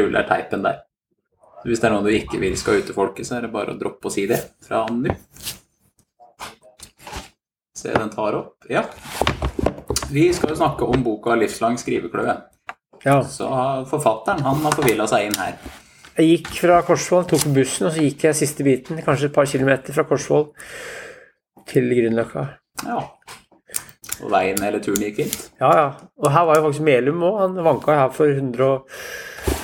ruller teipen der. Så hvis det er noe du ikke vil skal ut til folket, så er det bare å droppe å si det fra nå. Se, den tar opp. Ja. Vi skal jo snakke om boka 'Livslang skrivekløe'. Ja. Så forfatteren han har forvilla seg inn her. Jeg gikk fra Korsvoll, tok bussen, og så gikk jeg siste biten, kanskje et par kilometer fra Korsvoll til Grünerløkka. Ja. Og veien eller turen gikk fint. Ja, ja. Og her var jo faktisk Melum òg. Han vanka her for 100, og,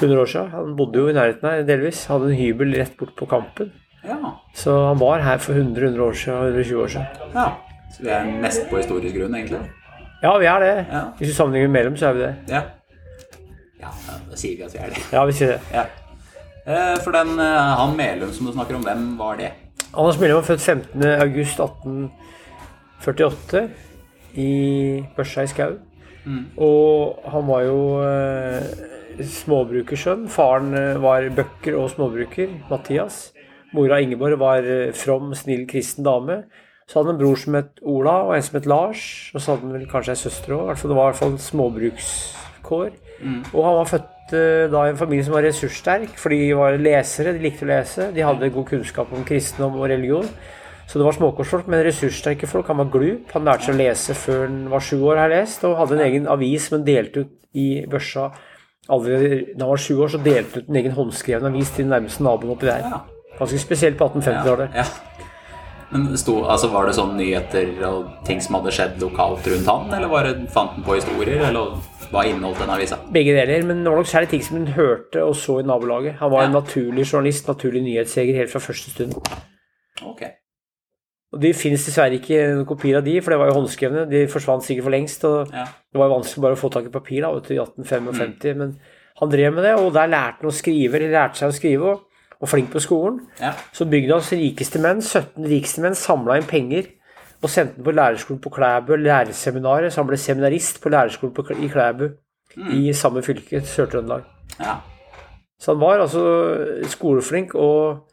100 år siden. Han bodde jo i nærheten her delvis. Hadde en hybel rett bort på Kampen. Ja. Så han var her for 100, 100 år siden, 120 år siden. ja. Så vi er mest på historisk grunn, egentlig. Ja, vi er det. Ja. Hvis du sammenligner med Melum, så er vi det. Ja. Ja, da sier vi at vi er det. Ja, vi sier det. Ja. Eh, For den eh, han Melum som du snakker om, hvem var det? Anders Melum var født 15. august 1848 i Børsa i Skau. Og han var jo småbrukersønn. Faren eh, var bøkker og småbruker, Mathias. Mora Ingeborg var eh, from, snill, kristen dame. Så hadde han en bror som het Ola, og en som het Lars. Og så hadde han vel kanskje ei søster òg. Det var i hvert fall småbrukskår. Og han var født eh, da i en familie som var ressurssterk, for de var lesere, de likte å lese. De hadde god kunnskap om kristendom og religion. Så det var småkårsfolk, men ressurssterke folk. Han var glup. Han lærte seg å lese før han var sju år, har jeg lest, og hadde en egen avis som han delte ut i børsa. Allerede da han var sju år, så delte han ut en egen håndskreven avis til den nærmeste naboen oppi der. Ganske spesielt på 1850-tallet. Ja. Men sto, altså Var det sånn nyheter og ting som hadde skjedd lokalt rundt han, eller var det, fant han på historier, eller hva inneholdt den avisa? Begge deler, men det var nok særlig ting som han hørte og så i nabolaget. Han var en naturlig journalist, naturlig nyhetsjeger helt fra første stund. Ok. Og De finnes dessverre ikke noen kopier av de, for det var jo håndskrevne. De forsvant sikkert for lengst. og Ja. Det var jo vanskelig bare å få tak i papir da, i 1855, men han drev med det, og der lærte han å skrive, eller lærte seg å skrive, og var flink på skolen. Ja. Så bygdas rikeste menn, 17 rikeste menn, samla inn penger og sendte den på lærerskolen på Klæbu, lærerseminaret, så han ble seminarist på lærerskolen på, i Klæbu i samme fylke, Sør-Trøndelag. ja. Så han var altså skoleflink og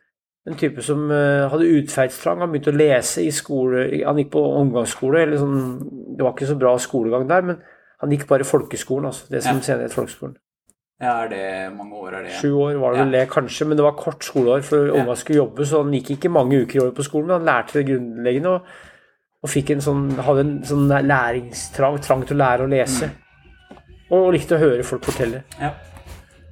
en type som eh, hadde utferdstrang. Han begynte å lese i skole Han gikk på omgangsskole, eller sånn Det var ikke så bra skolegang der, men han gikk bare folkeskolen, altså. Det som Ja. senere het folkeskolen. ja, er det mange år er det? Sju år var det vel det, kanskje, men det var kort skoleår, for Ja. ungene skulle jobbe, så han gikk ikke mange uker i året på skolen, men han lærte det grunnleggende og, og fikk en sånn, hadde en sånn læringstrang, trang til å lære å lese. Mm. Og likte å høre folk fortelle. Ja.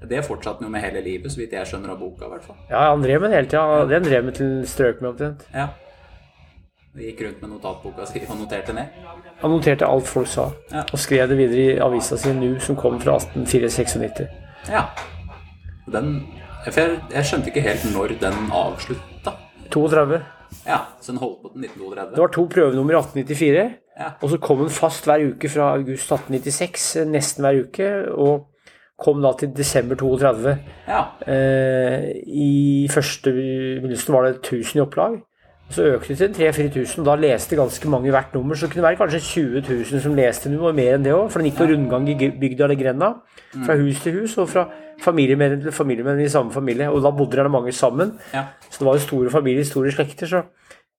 Det fortsatte han jo med hele livet, så vidt jeg skjønner av boka, i hvert fall. Ja, han drev med det hele tida. Det han drev med til strøk med omtrent. Ja. Og gikk rundt med notatboka si og noterte ned. Han noterte alt folk sa, Ja. og skrev det videre i avisa si Nu, som kom fra 1896. Ja. Den, jeg, jeg skjønte ikke helt når den avslutta. 32. Ja, så den holdt på til Det var to prøvenummer i 1894, Ja. og så kom den fast hver uke fra august 1896, nesten hver uke, og kom da til desember 32. Ja. Eh, I første begynnelsen var det 1000 i opplag. Så økte det til 3000-4000, og da leste ganske mange hvert nummer. Så det kunne være kanskje 20 000 som leste noe, og mer enn det òg. For den gikk på rundgang i bygda eller grenda. Fra hus til hus, og fra familiemedlem til familiemedlem i samme familie. Og da bodde det mange sammen. ja. Så det var jo store familier, store slekter. Så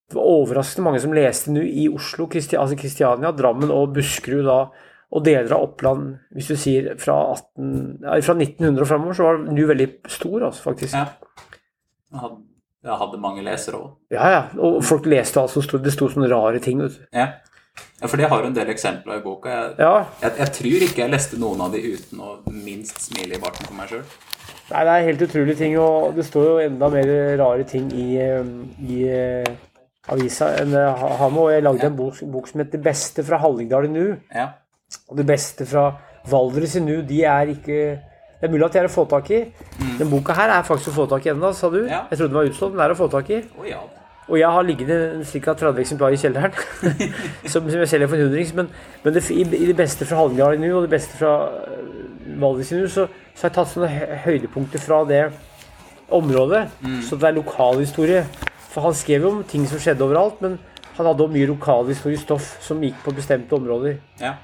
det var overraskende mange som leste nå i Oslo, Kristi altså Kristiania, Drammen og Buskerud da. Og deler av Oppland, hvis du sier fra, 18, ja, fra 1900 og framover, så var nu veldig stor, altså, faktisk. ja. Jeg hadde, jeg hadde mange lesere òg. Ja, ja. Og folk leste alt som stod. Det sto sånne rare ting. Vet du. Ja. ja, for det har jo en del eksempler i boka. Jeg, Ja. jeg, jeg tror ikke jeg leste noen av de uten å minst smile i barten for meg sjøl. Nei, det er helt utrolige ting, og det står jo enda mer rare ting i, eh, i eh, avisa enn det han og jeg lagde en bok, bok som heter 'Det beste fra Hallingdal i nu'. Ja. Og det beste fra Valdres i nu, de er ikke Det er mulig at de er å få tak i. Den boka her er faktisk å få tak i ennå, sa du. Ja. Jeg trodde den var utslått, men den er å få tak i. Oh, ja. Og jeg har liggende ca. 30 eksemplarer i kjelleren, som, som jeg selger for en hundrings. Men, men det, i, i det beste fra Hallingdal i nu, og det beste fra øh, Valdres i nu, så, så har jeg tatt sånne høydepunkter fra det området. Så det er lokalhistorie. For han skrev jo om ting som skjedde overalt, men han hadde også mye lokalhistorisk stoff som gikk på bestemte områder. Ja.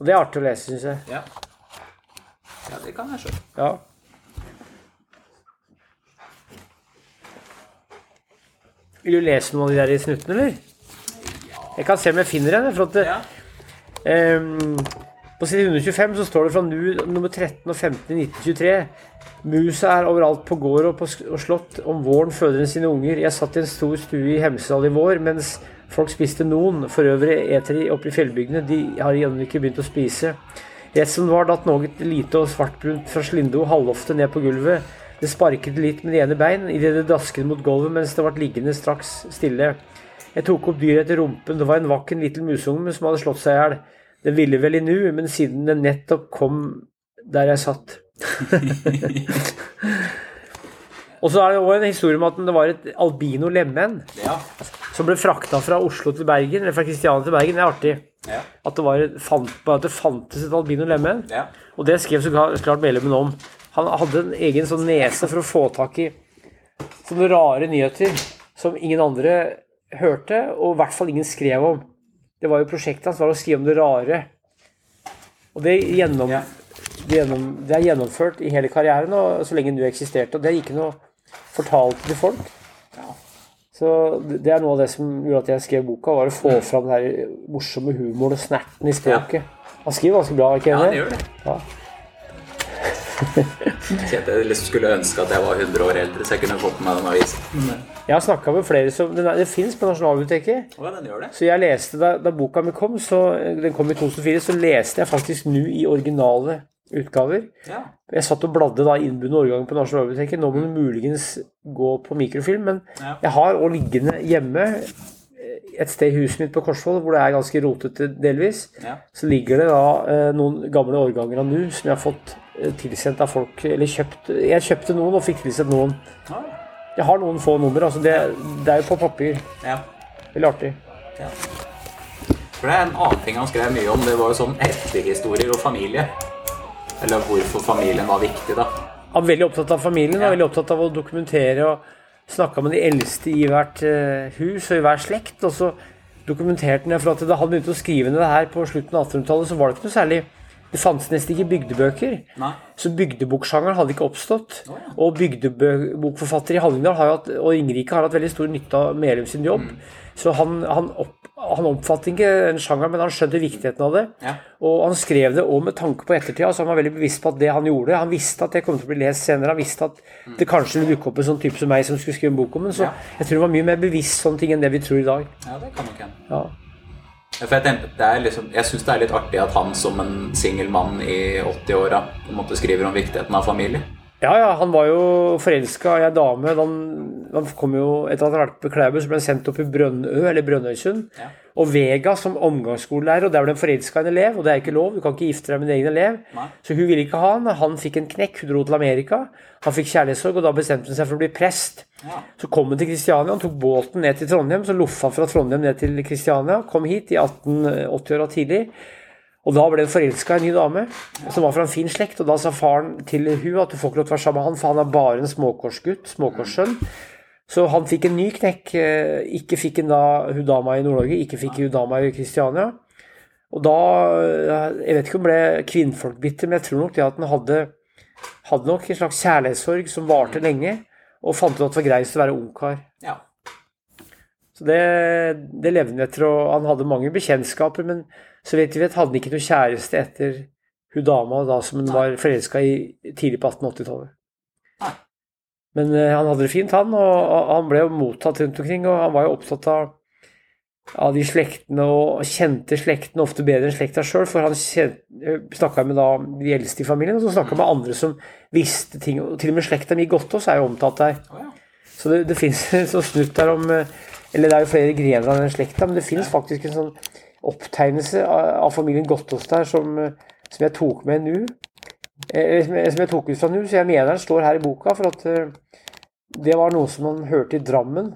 Og det er artig å lese, syns jeg. ja. Ja, det kan jeg skjønne. Ja. Vil du lese noen av de der i snuttene, eller? Jeg kan se om jeg finner en. For at det, Ja. på På side 125 så står det fra nu nummer 13 og 15 i 1923. Musa er overalt på gård og, på, og slott. Om våren føder den sine unger. Jeg satt i en stor stue i Hemsedal i vår mens folk spiste noen. For øvrig eter de oppe i fjellbygdene. De har ennå ikke begynt å spise. Rett som det var, datt noe lite og svartbrunt fra Slindo halvofte ned på gulvet. Det sparket litt med det ene bein idet det dasket mot gulvet mens det ble liggende straks stille. Jeg tok opp dyret etter rumpen. Det var en vakken liten musunge som hadde slått seg i hjel. Den ville vel i nu, men siden den nettopp kom der jeg satt. Og så er det òg en historie om at det var et albino lemen Ja. Som ble frakta fra Oslo til Bergen, eller fra Kristiania til Bergen. Det er artig. Ja. At det, var, fant, at det fantes et albino lemen. ja. Og det skrev så klart- medlemmen om. Han hadde en egen sånn nese for å få tak i sånne rare nyheter som ingen andre hørte, og i hvert fall ingen skrev om. Det var jo prosjektet hans var å skrive om det rare. Og det, gjennom, Ja. det, gjennom, det er gjennomført i hele karrieren og så lenge du eksisterte. Og det er ikke noe fortalt til folk. Så det er noe av det som gjorde at jeg skrev boka, var å få fram den her morsomme humoren og snerten i språket. Han skriver ganske bra, ikke sant? ja, han gjør det. Ja. Kjente jeg liksom skulle ønske at jeg var 100 år eldre, så jeg kunne fått med meg den avisen. Jeg har snakka med flere som Den, den det fins på Nasjonalbiblioteket. Ja, den gjør det. Så jeg leste da, da boka mi kom, så den kom i 2004, så leste jeg faktisk nå i originale utgaver. Ja. Jeg satt og bladde da innbundne årganger på Nasjonalbiblioteket. Nå må du muligens gå på mikrofilm, men Ja. jeg har òg liggende hjemme eh, et sted i huset mitt på Korsvoll, hvor det er ganske rotete delvis. Ja. Så ligger det da eh, noen gamle årganger av NU som jeg har fått eh, tilsendt av folk Eller kjøpt Jeg kjøpte noen og fikk tilsendt noen. Jeg har noen få nummer. altså Det, det er jo på papir. ja. Veldig artig. Ja. For det er en annen ting han skrev mye om, det var jo sånn etterhistorier og familie. Eller hvorfor familien var viktig, da. Han var veldig opptatt av familien Ja. og veldig opptatt av å dokumentere og snakka med de eldste i hvert eh, hus og i hver slekt. Og så dokumenterte han for at da han begynte å skrive ned det her på slutten av 1800-tallet, så var det ikke noe særlig Det fantes nesten ikke bygdebøker. Nei. Så bygdeboksjangeren hadde ikke oppstått. Ja. Og bygdebokforfatter i Hallingdal har hatt, og Ringerike har hatt veldig stor nytte av Melum sin jobb. Mm. Så han, han, opp, han oppfattet ikke den sjangeren, men han skjønte viktigheten av det. Ja. Og han skrev det òg med tanke på ettertida, så han var veldig bevisst på at det han gjorde Han visste at det kom til å bli lest senere, han visste at det kanskje ville dukke opp en sånn type som meg som skulle skrive en bok om den. Så Ja. jeg tror han var mye mer bevisst sånne ting enn det vi tror i dag. ja, det kan nok hende. Ja. For jeg, tenker, det er liksom, jeg syns det er litt artig at han som en singel mann i 80-åra på en måte skriver om viktigheten av familie. Ja, ja, han var jo forelska i ei dame. Han, han kom jo, Etter at han vært på Klæbu, så ble han sendt opp i Brønnø, eller Brønnøysund. Ja. Og Vega som omgangsskolelærer, og der ble han forelska i en elev. Og det er ikke lov, du kan ikke gifte deg med din egen elev. Nei. Så hun ville ikke ha han. Han fikk en knekk, hun dro til Amerika. Han fikk kjærlighetssorg, og da bestemte han seg for å bli prest. Ja. Så kom han til Kristiania, han tok båten ned til Trondheim, så loffa han fra Trondheim ned til Kristiania, kom hit i 1880-åra tidlig. Og da ble han forelska i en ny dame som var fra en fin slekt. Og da sa faren til hun at du får ikke lov til å være sammen med han, for han er bare en småkorsgutt, småkorssønn. Så han fikk en ny knekk. eh, Ikke fikk han da hun dama i Nord-Norge, ikke fikk hun dama i Kristiania. Og da eh, Jeg vet ikke om ble ble kvinnfolkbitter, men jeg tror nok det at han hadde, hadde nok en slags kjærlighetssorg som varte lenge, og fant ut at det var greiest å være ungkar. ja. Så det, det levde han etter, og han hadde mange bekjentskaper, men så vidt vi vet, hadde han ikke noe kjæreste etter hun dama da som han var forelska i tidlig på 1880-tallet. Men eh, han hadde det fint, han, og, og han ble jo mottatt rundt omkring, og han var jo opptatt av av de slektene og kjente slektene ofte bedre enn slekta sjøl, for han snakka med da de eldste i familien, og så snakka med andre som visste ting. og Til og med slekta mi Gottaas er jo omtalt der. Så det, det fins en sånn snutt der om eh, Eller det er jo flere grener av den slekta, men det fins faktisk en sånn opptegnelse av, familien Gottaas der som, eh, som jeg tok med nå. Eh, Som jeg, tok ut fra nå, så jeg mener den står her i boka, for at eh, det var noe som man hørte i Drammen.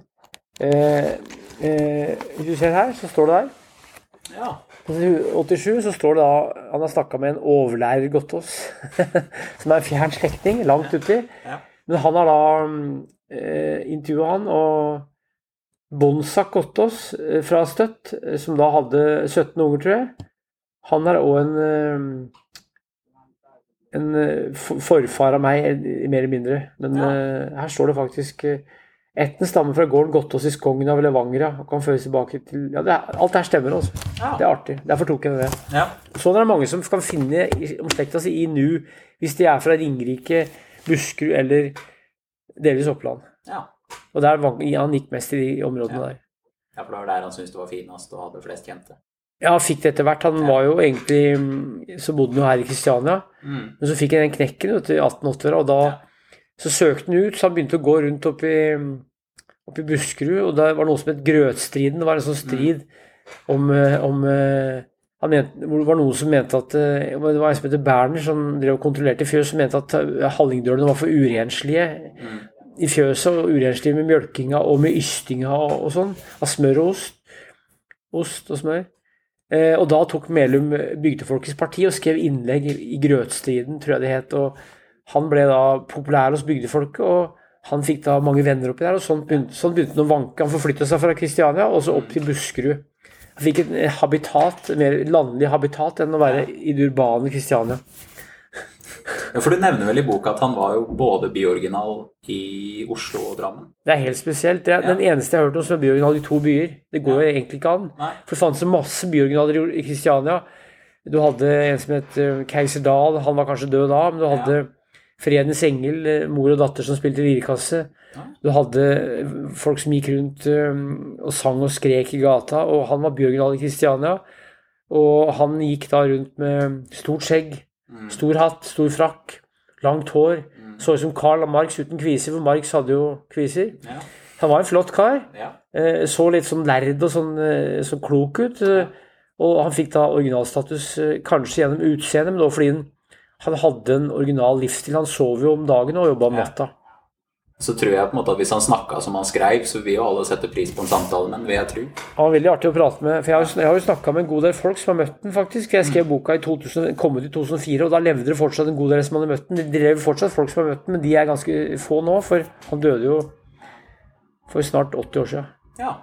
Eh, eh, hvis du ser her, så står det der. ja. På side 87 så står det da Han har snakka med en overlærer Gottaas, som er en fjern slektning, langt uti. Ja. Men han har da eh, intervjua han, og Bonsak Gottaas eh, fra Støtt, eh, som da hadde 17 unger, tror jeg, han er òg en eh, en forfar av meg, mer eller mindre. Men Ja. uh, her står det faktisk eh, Ætten stammer fra gården Gottaas i Skogn av Levangra og kan føres tilbake til ja, det er, Alt det her stemmer, altså. Ja. Det er artig. Derfor tok jeg det. Ja. Sånn er det mange som kan finne om slekta si i nu, hvis de er fra Ringerike, Buskerud eller delvis Oppland. ja. Og der han gikk mest i de områdene Ja. der. Ja, for det var der han syntes det var finest og hadde flest kjente. Ja, han fikk det etter hvert. Han var jo egentlig mm, Så bodde han jo her i Kristiania. Mm. Men så fikk han den knekken vet du, i 1880, og da så søkte han ut. Så han begynte å gå rundt opp i, opp i Buskerud, og det var noe som het Grøtstriden. Det var en sånn strid om, eh, om eh, han mente, hvor det var noen som mente at eh, Det var en som heter Berner, som drev og kontrollerte fjøs, som mente at Hallingdørene hallingdølene var for urenslige Mm. i fjøset. Og urenslige med mjølkinga og med ystinga og, og sånn. Av smør og ost. Ost og smør. Eh, og da tok Melum Bygdefolkets parti og skrev innlegg i, i Grøtstriden, tror jeg det het. og Han ble da populær hos bygdefolket, og han fikk da mange venner oppi der. og Sånn begynte, sånn begynte han å vanke. Han forflytta seg fra Kristiania og så opp til Buskerud. Han fikk et eh, habitat, mer landlig habitat enn å være i det urbane Kristiania. Ja, for du nevner vel i boka at han var jo både byoriginal i Oslo og Drammen? Det er helt spesielt. Det er Ja. den eneste jeg har hørt om som er byoriginal i to byer. Det går jo egentlig ikke an. Nei. For det fantes masse byoriginaler i- i Kristiania. Du hadde en som het eh, Keiser Dahl, han var kanskje død da, men du hadde Fredens Engel, eh, mor og datter som spilte lirekasse. Du hadde eh, folk som gikk rundt eh, og sang og skrek i gata, og han var Bjørgen i Kristiania. Og han gikk da rundt med stort skjegg, Mm. stor hatt, stor frakk, langt hår. Mm. Så ut som Carl Marx uten kviser, for Marx hadde jo kviser. Han var en flott kar. Så litt sånn lærd og sånn, eh, sånn klok ut. Og han fikk da originalstatus kanskje gjennom utseendet, men også fordi han, han hadde en original livsstil. Han sov jo om dagen og jobba om Ja. natta. Så tror jeg på en måte at hvis han snakka som han skrev, så vil jo alle sette pris på en samtale med ham, vil jeg tro. Han var veldig artig å prate med. For jeg har, jo- jeg har jo snakka med en god del folk som har møtt den faktisk. Jeg skrev boka i 2000, kom ut i 2004, og da levde det fortsatt en god del som hadde møtt den. Det drev fortsatt folk som har møtt den, men de er ganske få nå, for han døde jo for snart 80 år siden. Ja.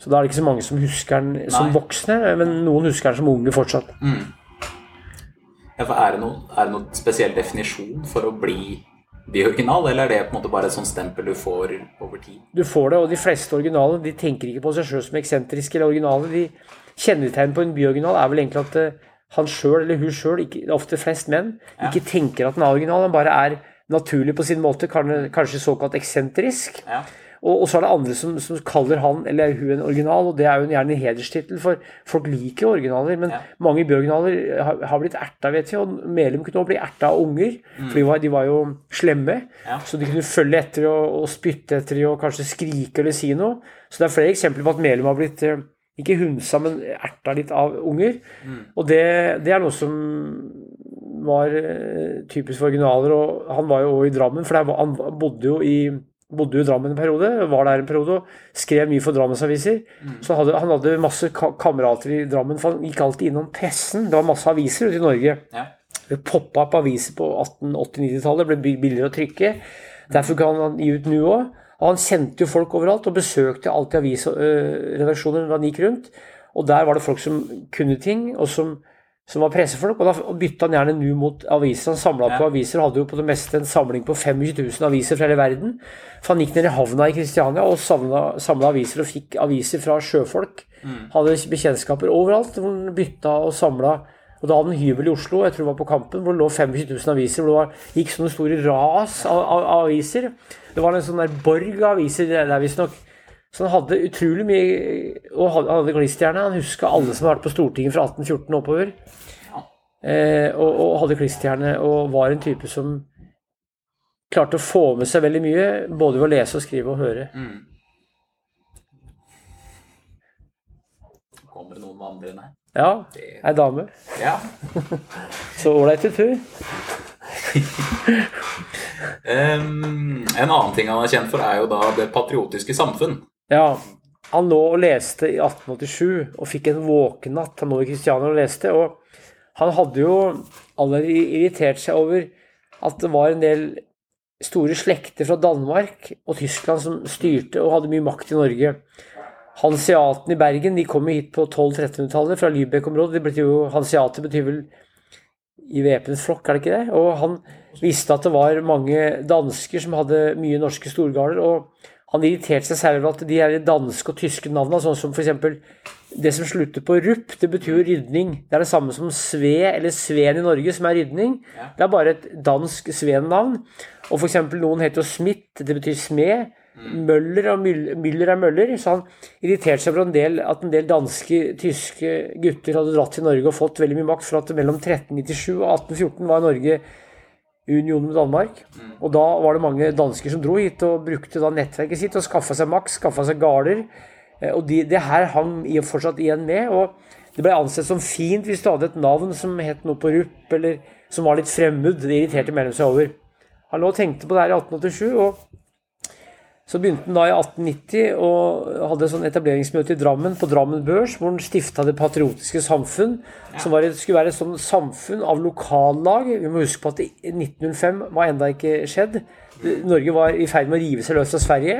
Så da er det ikke så mange som husker den som Nei. voksne, men noen husker den som unge fortsatt. Mm. Ja for er det, noen, er det noen spesiell definisjon for å bli byoriginal, eller er det på en måte bare et sånt stempel du får over tid? Du får det, og de fleste originale de tenker ikke på seg sjøl som eksentriske eller originale. De Kjennetegn på en byoriginal er vel egentlig at eh, han sjøl eller hun sjøl, ofte flest menn, Ja. ikke tenker at den er original. Han bare er naturlig på sin måte, kanskje såkalt eksentrisk. Ja. Og, og så er det andre som, som kaller han eller hun en original, og det er jo gjerne en hederstittel, for folk liker jo originaler. Men Ja. mange byoriginaler har, har blitt erta, vet vi, og Melum kunne også bli erta av unger. For de var, de var jo slemme, Ja. så de kunne følge etter og, og spytte etter dem og kanskje skrike eller si noe. Så det er flere eksempler på at Melum har blitt eh, ikke hunsa, men erta litt av unger. Og det, det er noe som var eh, typisk for originaler. Og han var jo også i Drammen, for han bodde jo i bodde jo i Drammen en periode, var der en periode og skrev mye for Drammensaviser. Så han hadde, han hadde masse ka kamerater i Drammen, for han gikk alltid innom pressen. Det var masse aviser ute i Norge. Ja. Det poppa opp aviser på 1880-90-tallet, ble billigere å trykke. Derfor kan han gi ut nå òg. Og han kjente jo folk overalt, og besøkte alltid avisredaksjoner når han gikk rundt. Og der var det folk som kunne ting, og som, som var pressefolk. Og da bytta han gjerne nu mot aviser. Han samla Ja. på aviser og hadde jo på det meste en samling på 25 000 aviser fra hele verden. For han gikk ned i havna i Kristiania og samla aviser og fikk aviser fra sjøfolk. Hadde bekjentskaper overalt hvor han bytta og samla. Og da hadde han hybel i Oslo, jeg tror det var på Kampen, hvor det lå 25 000 aviser. Hvor det var, gikk sånne store ras av, av, av aviser. Det var en sånn der borg av aviser der visstnok. Så han hadde utrolig mye Og han hadde klisterhjerne. Han huska alle som har vært på Stortinget fra 1814 og oppover. Eh, og, og hadde klisterhjerne og var en type som klarte å få med seg veldig mye, både ved å lese og skrive og høre. Mm. Kommer det noen vandrende? Ja, ei dame. Ja. Så ålreit tur. um, en annen ting han er kjent for, er jo da Det patriotiske samfunn. Ja. Han lå og leste i 1887 og fikk en våkenatt. Han lå i Kristiania og leste. Og han hadde jo allerede irritert seg over at det var en del store slekter fra Danmark og Tyskland som styrte og hadde mye makt i Norge. Hanseatene i Bergen de kom hit på 1200-1300-tallet fra Lübeck-området. Hanseater betyr vel i væpnet flokk, er det ikke det? Og han visste at det var mange dansker som hadde mye norske storgarder. og han irriterte seg særlig over at de her danske og tyske navnene, sånn som f.eks. det som slutter på rupp, det betyr jo rydning. Det er det samme som Sve eller Sveen i Norge, som er rydning. Det er bare et dansk Sveen-navn. Og f.eks. noen heter jo Smith, det betyr smed. Møller og Müller er Møller. Så han irriterte seg over en del, at en del danske, tyske gutter hadde dratt til Norge og fått veldig mye makt, for at mellom 1397 og 1814 var Norge union med Danmark. Og da var det mange dansker som dro hit og brukte da nettverket sitt og skaffa seg maks, skaffa seg gårder. Eh, og de, det her hang fortsatt igjen med. og det ble ansett som fint hvis du hadde et navn som het noe på rupp, eller som var litt fremmed. Det irriterte mellom seg over. Han lå og tenkte på det her i 1887. og så begynte han da i 1890 og hadde sånn etableringsmøte i Drammen, på Drammen Børs, hvor han stifta Det patriotiske samfunn, som et, skulle være et sånn samfunn av lokallag. Vi må huske på at 1905 var enda ikke skjedd. Norge var i ferd med å rive seg løs fra Sverige.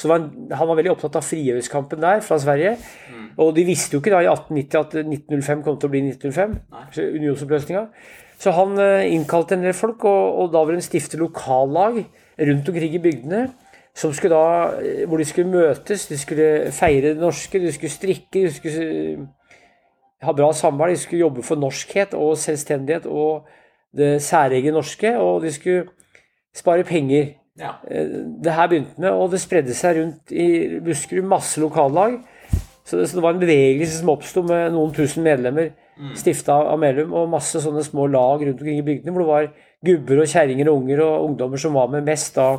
Så var han, han, var veldig opptatt av frigjøringskampen der fra Sverige. Mm. Og de visste jo ikke da i 1890 at 1905 kom til å bli 1905, unionsoppløsninga. Så han eh, innkalte en del folk, og, og da ville han stifte lokallag rundt omkring i bygdene da, eh, hvor de skulle møtes, de skulle feire det norske, de skulle strikke, de skulle eh, ha bra samvær, de skulle jobbe for norskhet og selvstendighet og det særegne norske, og de skulle spare penger. Ja. Eh, det her begynte med, og det spredde seg rundt i Buskerud, masse lokallag. Så det, så det var en bevegelse som oppsto med noen tusen medlemmer, mm. stifta av Melum, og masse sånne små lag rundt omkring i bygdene, hvor det var gubber og kjerringer og unger og ungdommer som var med mest da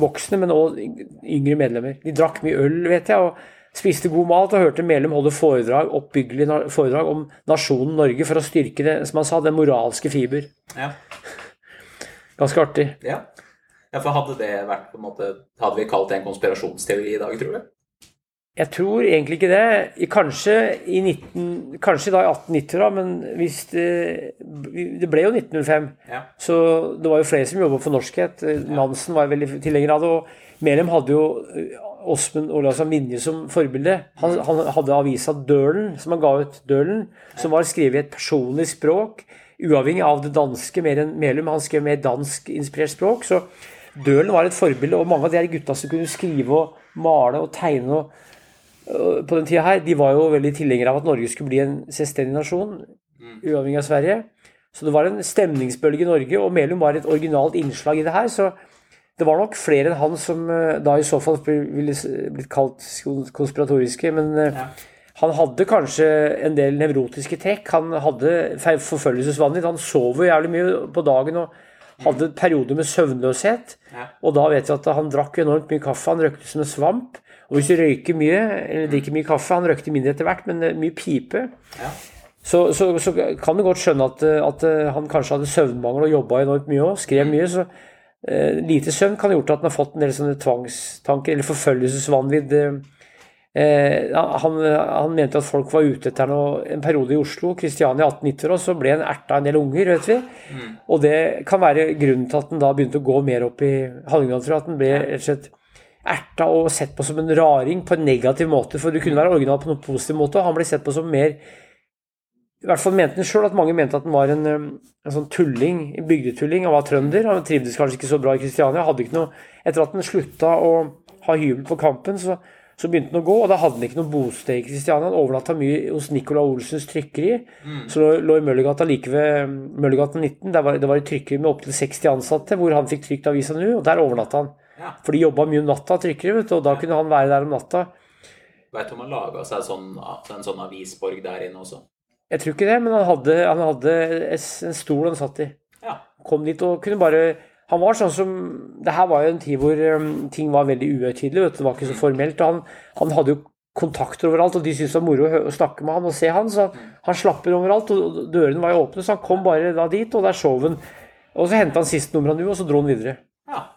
voksne, men òg yngre medlemmer. De drakk mye øl, vet jeg, og spiste god mat og hørte Melum holde foredrag, oppbyggelig foredrag om nasjonen Norge for å styrke det, som han sa, den moralske fiber. Ja. Ganske artig. Ja. ja, for hadde det vært på en måte Hadde vi kalt det en konspirasjonsteori i dag, tror du? Jeg tror egentlig ikke det. Kanskje i, 19, kanskje da i 1890, da, men hvis det, det ble jo 1905. Ja. Så det var jo flere som jobba for norskhet. Nansen var veldig tilhenger av det. Og Melem hadde jo eh, Åsmund Olavsson Vinje som forbilde. Han, han, hadde avisa Dølen, som han ga ut, Dølen, som var skrevet i et personlig språk, uavhengig av det danske mer enn Melum. Han skrev mer danskinspirert språk. Så Dølen var et forbilde, og mange av de her gutta som kunne skrive og male og tegne og på den tida her, de var jo veldig tilhengere av at Norge skulle bli en selvstendig nasjon, mm. uavhengig av Sverige. Så det var en stemningsbølge i Norge, og Melum var et originalt innslag i det her. Så det var nok flere enn han som eh, da i så fall ville blitt kalt konspiratoriske. Men eh, ja. han hadde kanskje en del nevrotiske trekk. Han hadde forfølgelsesvanvidd. Han sov jo jævlig mye på dagen og hadde perioder med søvnløshet. Ja. Og da vet vi at han drakk enormt mye kaffe. Han røkte som en svamp. Og hvis du røyker mye, eller drikker mye kaffe Han røykte mindre etter hvert, men eh, mye pipe. Ja. Så, så, så, kan du godt skjønne at, at, eh, han kanskje hadde søvnmangel og jobba enormt mye òg. Skrev mye. så eh, Lite søvn kan ha gjort at han har fått en del sånne tvangstanker eller forfølgelsesvanvidd. Eh, han, han, mente at folk var ute etter noe en periode i Oslo, Kristiania 1890, og så ble han erta en del unger, vet vi. Mm. Og det kan være grunnen til at han da begynte å gå mer opp i Hallingdal, tror jeg. At han ble rett og slett erta og sett på som en raring på en negativ måte. For du kunne være original på noen positiv måte, og han ble sett på som mer I hvert fall mente han sjøl at mange mente at han var en, en sånn tulling, en bygdetulling. Han var trønder, han trivdes kanskje ikke så bra i Kristiania. Hadde ikke noe Etter at han slutta å ha hybel på Kampen, så, så, begynte han å gå, og da hadde han ikke noe bosted i Kristiania. Han overnatta mye hos Nicolai Olsens trykkeri, mm. som lå i Møllergata like ved Møllergata 19. Var, det var et trykkeri med opptil 60 ansatte, hvor han fikk trykt avisa nå, og der overnatta han. For de jobba mye om natta, trykkere, og da kunne han være der om natta. Veit du om han laga seg sånn, en sånn avisborg der inne også? Jeg tror ikke det, men han hadde, han hadde en stol han satt i. Ja. Kom dit og kunne bare Han var sånn som Det her var jo en tid hvor um, ting var veldig uhøytidelig, det var ikke så mm. formelt. han, han hadde jo kontakter overalt, og de syntes det var moro å snakke med han og se han, så han slapper overalt, og dørene var jo åpne, så han kom bare da dit, og der sov han. Og så henta han siste nummer nu, og så dro han videre. Ja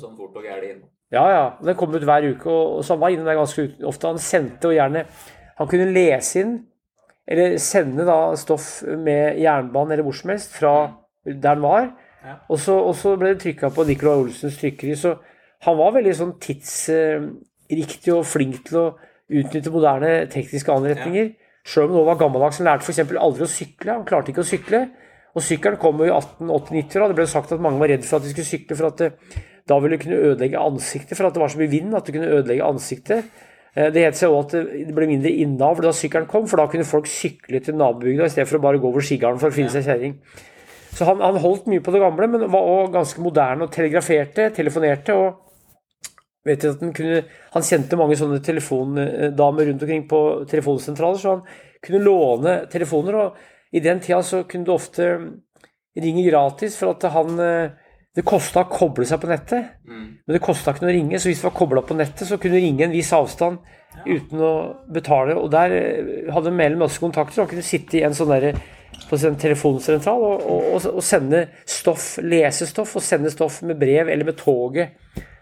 sånn fort og gæli inn. Ja, ja. Den kom ut hver uke, og så han var inne der ganske ofte. Han sendte jo gjerne Han kunne lese inn, eller sende da stoff med jernbanen eller hvor som helst fra der han var. Ja. Og, så, og, så, ble det trykka på Nicolai Olsens trykkeri. Så han var veldig sånn tidsriktig og flink til å utnytte moderne tekniske anretninger. Ja. Sjøl om han var gammeldags. Han lærte f.eks. aldri å sykle. Han klarte ikke å sykle. Og sykkelen kom jo i 1880-90, og det ble sagt at mange var redd for at de skulle sykle for at det, da ville det kunne ødelegge ansiktet, for at det var så mye vind at det kunne ødelegge ansiktet. Eh, Det het seg òg at det ble mindre innavl da sykkelen kom, for da kunne folk sykle til nabobygda i stedet for å bare gå over skigarden for å finne seg kjerring. Så han, han holdt mye på det gamle, men var òg ganske moderne og telegraferte, telefonerte. og vet at Han kunne, han kjente mange sånne telefondamer rundt omkring på telefonsentraler, så han kunne låne telefoner. og I den tida så kunne du ofte ringe gratis, for at han eh, det kosta å koble seg på nettet, men det kosta ikke noe å ringe. Så hvis du var kobla på nettet, så kunne du ringe en viss avstand uten å betale. Og der eh, hadde Mæhle masse kontakter. Han kunne sitte i en sånn derre på en telefonsentral og, og, og sende stoff, lese stoff og sende stoff med brev eller med toget.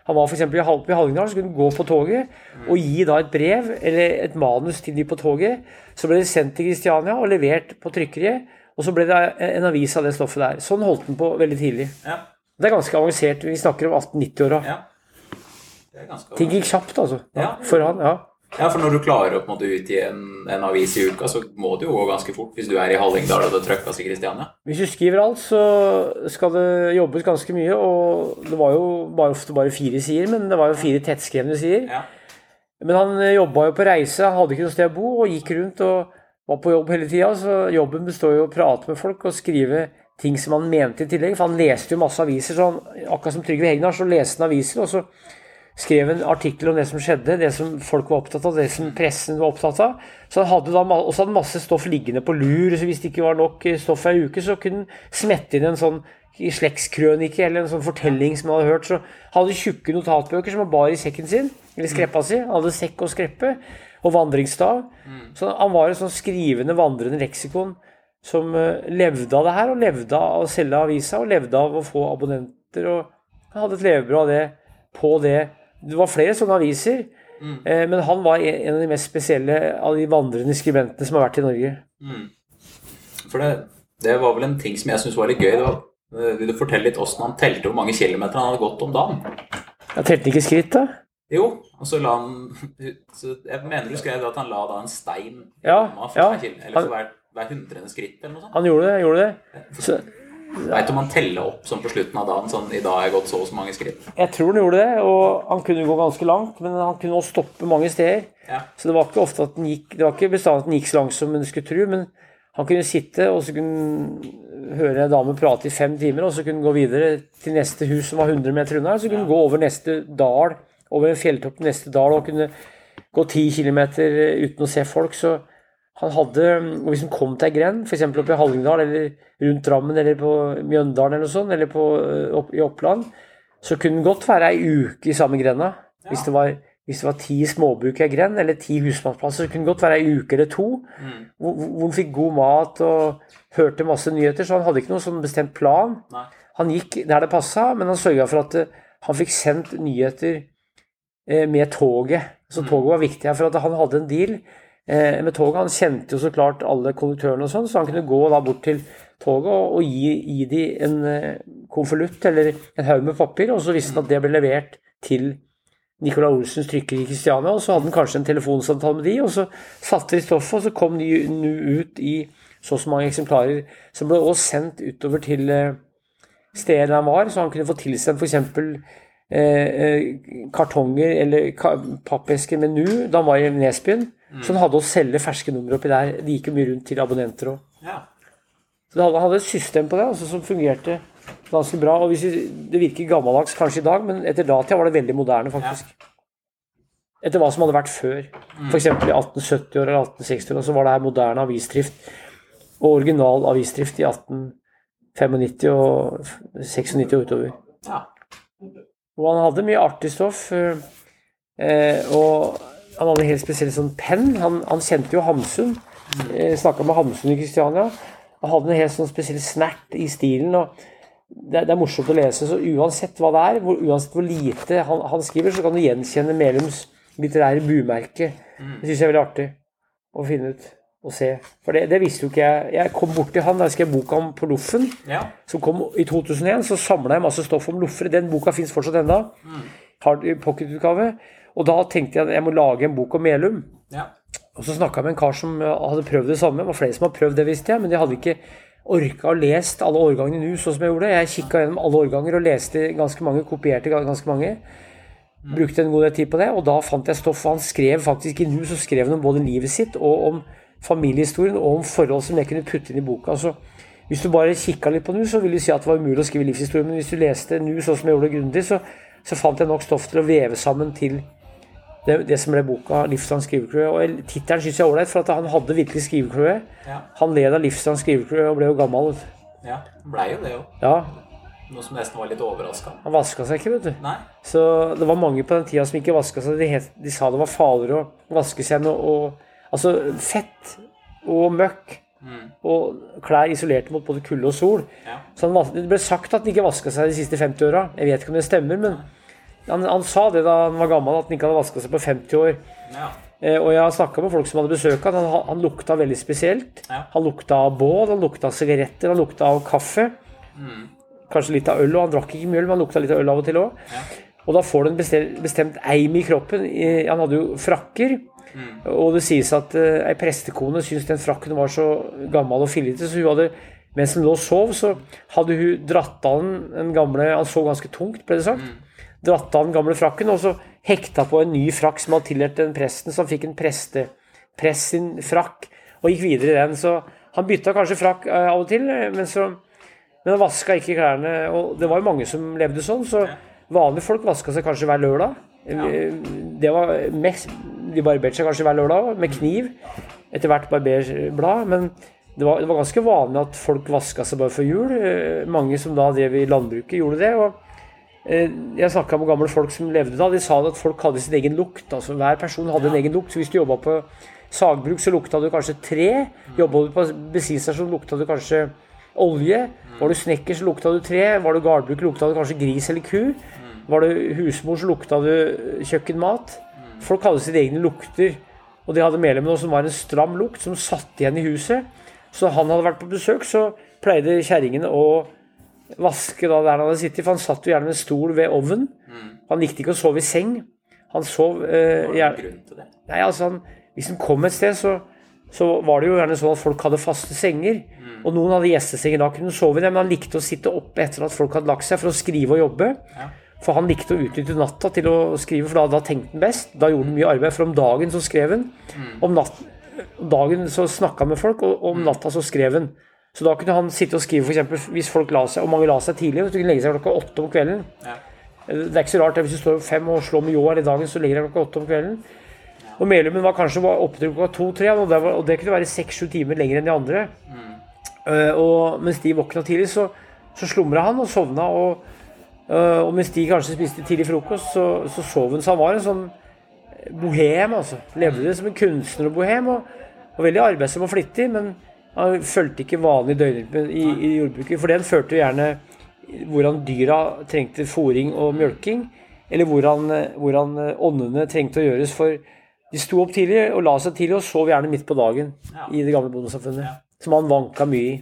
Han var f.eks. i Hallingdal, så kunne han gå på toget og gi da et brev eller et manus til de på toget. Så ble det sendt til Kristiania og levert på trykkeriet, og så ble det en avis av det stoffet der. Sånn holdt han på veldig tidlig. Ja. Det er ganske avansert. Vi snakker om 1890-åra. ja. Det er ganske Ting gikk kjapt, altså. Ja. For han, ja. Ja, for når du klarer å på en måte utgi en, en avis i uka, så må det jo gå ganske fort hvis du er i Hallingdal og det trøkkes i Kristiania. Hvis du skriver alt, så skal det jobbes ganske mye. Og det var jo bare, ofte bare fire sider, men det var jo fire tettskrevne sider. Ja. Men han jobba jo på reise, hadde ikke noe sted å bo, og gikk rundt og var på jobb hele tida. Så jobben består jo i å prate med folk og skrive ting som han mente i tillegg. For han leste jo masse aviser, så han, akkurat som Trygve Hegnar, så leste han aviser. og så skrev en artikkel om det som skjedde, det som folk var opptatt av, det som pressen var opptatt av. Så han hadde da også hadde masse stoff liggende på lur, så hvis det ikke var nok eh, stoff ei uke, så kunne han smette inn en sånn slektskrønike eller en sånn fortelling som han hadde hørt. Så han hadde tjukke notatbøker som han bar i sekken sin, eller skreppa si. Han hadde sekk og skreppe og vandringsstav. Så han var en sånn skrivende, vandrende leksikon som eh, levde av det her, og levde av å selge avisa, og levde av å få abonnenter. og Han hadde et levebrød av det på det. Det var flere sånne aviser, eh, men han var en av de mest spesielle av de vandrende skribentene som har vært i Norge. For det, det var vel en ting som jeg syntes var litt gøy. Det var, eh, vil du fortelle litt åssen han telte hvor mange kilometer han hadde gått om dagen? Jeg telte ikke skritt, da. Jo, og så la han så Jeg mener du skrev at han la da en stein Ja, for ja. hver eller for hver, hver hundrede skritt eller noe sånt. Han gjorde det. gjorde det. Så Veit du om han teller opp sånn på slutten av dagen sånn I dag har jeg gått så og så mange skritt. jeg tror han gjorde det, og han kunne gå ganske langt, men han kunne også stoppe mange steder. Ja. Så det var ikke ofte at den gikk Det var ikke bestandig at den gikk så langt som en skulle tro, men han kunne sitte, og så kunne høre en dame prate i fem timer, og så kunne han gå videre til neste hus som var 100 meter unna, så kunne han gå over neste dal, over en fjelltopp til neste dal, og kunne gå 10 km uten å se folk. Så han hadde Og hvis han kom til ei grend, f.eks. oppe i Hallingdal, eller rundt Drammen, eller på Mjøndalen, eller noe sånt, eller på, opp, i Oppland, så kunne det godt være ei uke i samme grenda. Hvis det var hvis det var ti småbruk i ei grend, eller ti husmannsplasser, så kunne det godt være ei uke eller to hvor, hvor han fikk god mat og hørte masse nyheter. Så han hadde ikke noen sånn bestemt plan. Nei. Han gikk der det passa, men han sørga for at eh, han fikk sendt nyheter eh, med toget. Så toget var viktig her, for at han hadde en deal eh, med toget. Han kjente jo så klart alle konduktørene og sånn, så han kunne gå da bort til toget og, og gi, gi de en eh, konvolutt eller en haug med papir, og så visste han at det ble levert til Nicolai Olsens trykker i Kristiania, og så hadde han kanskje en telefonsamtale med de, og så satte de stoffet, og så kom de nå ut i så og så mange eksemplarer, som ble også sendt utover til eh, stedet han var, så han kunne få tilsendt f.eks. Eh, eh, kartonger eller pappesker med nu da han var i Nesbyen. Så han hadde å selge ferske numre oppi der. Det gikk jo mye rundt til abonnenter òg. Ja. Så det hadde, et system på det altså, som fungerte ganske bra. Og hvis vi, Det virker gammeldags kanskje i dag, men etter datida var det veldig moderne, faktisk. Etter hva som hadde vært før. F.eks. i 1870-åra eller 1860-åra så var det her moderne avisdrift. Og original avisdrift i 1895 og 96 og utover. ja. Og han hadde mye artig stoff. eh, eh, og han hadde en helt spesiell sånn penn. Han, han kjente jo Hamsun. Eh, Snakka med Hamsun i Kristiania. Han hadde en helt sånn spesiell snert i stilen. og det, det er morsomt å lese, så uansett hva det er, hvor, uansett hvor lite han, han skriver, så kan du gjenkjenne Melums litterære bumerke. Det syns jeg er veldig artig å finne ut og se. For det, det visste jo ikke jeg. Jeg kom bort til han da jeg skrev boka om på Loffen ja. som kom i 2001, så samla jeg masse stoff om loffere. Den boka fins fortsatt ennå. Har pocketutgave. Og da tenkte jeg at jeg må lage en bok om Melum. ja. Og så snakka jeg med en kar som hadde prøvd det samme. Det var flere som har prøvd det, visste jeg, men de hadde ikke orka å lest alle årgangene nå, sånn som jeg gjorde. Jeg kikka gjennom alle årganger og leste ganske mange, kopierte ganske mange. Brukte en god del tid på det, og da fant jeg stoff. Han skrev faktisk i nu så skrev han om både livet sitt og om familiehistorien og om forhold som jeg kunne putte inn i boka. Altså, hvis du bare kikka litt på nu, så ville du si at det var umulig å skrive livshistorie. Men hvis du leste nu sånn som jeg gjorde grundig, så, så fant jeg nok stoff til å veve sammen til det, det som ble boka 'Livslang skrivekløe'. Og tittelen syns jeg er ålreit, for han hadde virkelig skrivekløe. Ja. Han led av livslang skrivekløe og ble jo gammel. ja. Blei jo det jo. Ja, Noe som nesten var litt overraska. han vaska seg ikke, vet du. Nei. Så det var mange på den tida som ikke vaska seg. De, het, de sa det var farligere å vaske seg å å- Altså fett og møkk Mm. og klær isolerte mot både kulde og sol. Ja. Så han, det ble sagt at han ikke vaska seg de siste 50 åra. Jeg vet ikke om det stemmer, men han, han sa det da han var gammel, at han ikke hadde vaska seg på 50 år. Ja. Eh, og jeg har snakka med folk som hadde besøk av han, han lukta veldig spesielt. Ja. Han lukta av bål, han lukta av sigaretter, han lukta av kaffe. Mm. Kanskje litt av øl, og han drakk ikke mye øl, men han lukta litt av øl av og til òg. Ja. Og da får du en bestemt, bestemt eim i kroppen. Han hadde jo frakker. Mm. Og det sies at uh, ei prestekone syntes den frakken var så gammel og fillete, så hun hadde mens hun lå og sov, så hadde hun dratt av den, den gamle Han så ganske tungt, ble det sagt. Mm. Dratt av den gamle frakken, og så hekta på en ny frakk som hadde tilhørt den presten, så han fikk en prestepress sin frakk, og gikk videre i den. Så han bytta kanskje frakk eh, av og til, eh, men så men han vaska ikke klærne. Og det var jo mange som levde sånn, så vanlige folk vaska seg kanskje hver lørdag. Ja. Det var mest, De barberte seg kanskje hver lørdag med kniv. Etter hvert barberblad. Men det var, det var ganske vanlig at folk vaska seg bare før jul. Eh, Mange som da drev i landbruket, gjorde det. og eh, jeg snakka med gamle folk som levde da. De sa at folk hadde sin egen lukt. altså Hver person hadde en egen lukt. Så hvis du jobba på sagbruk, så lukta du kanskje tre. Jobba du på bensinstasjon, lukta du kanskje olje. Var du snekker, så lukta du tre. Var du gardbruk, lukta du kanskje gris eller ku. Var du husmor, så lukta du kjøkkenmat. Folk hadde sine egne lukter. Og de hadde medlemmer som var en stram lukt, som satt igjen i huset. Så han hadde vært på besøk, så pleide kjerringene å vaske da der han hadde sittet. For han satt jo gjerne med en stol ved ovnen. Han likte ikke å sove i seng. Han sov eh, gjerne? Nei, altså han, Hvis han kom et sted, så, så var det jo gjerne sånn at folk hadde faste senger. Og noen hadde gjestesenger. Da kunne de sove i det, men han likte å sitte oppe etter at folk hadde lagt seg, for å skrive og jobbe. Ja. For han likte å utnytte natta til å skrive, for da, da tenkte han best. Da gjorde han mye arbeid. For om dagen så skrev han. Om natten, dagen så snakka han med folk, og om natta så skrev han. Så da kunne han sitte og skrive, f.eks. hvis folk la seg, og mange la seg tidlig. Så kunne legge seg klokka åtte om kvelden. Ja. Det er ikke så rart hvis du står opp fem og slår med ljå her i dagen, så ligger jeg klokka åtte om kvelden. Og medlemmen var kanskje oppe til klokka to-tre, og, det kunne være seks-sju timer lenger enn de andre. Eh, og mens de våkna tidlig, så, så slumra han og sovna. Og, eh, og mens de kanskje spiste tidlig frokost, så, så sov han. Så han var en sånn bohem, altså. Levde det som en kunstner og bohem. Og, og veldig arbeidsom og flittig, men han fulgte ikke vanlig døgnrytme i, i jordbruket. For den førte jo gjerne hvordan dyra trengte fòring og mjølking, eller hvordan, hvordan åndene trengte å gjøres. For de sto opp tidlig og la seg tidlig og sov gjerne midt på dagen i det gamle bondesamfunnet. Som han vanka mye i.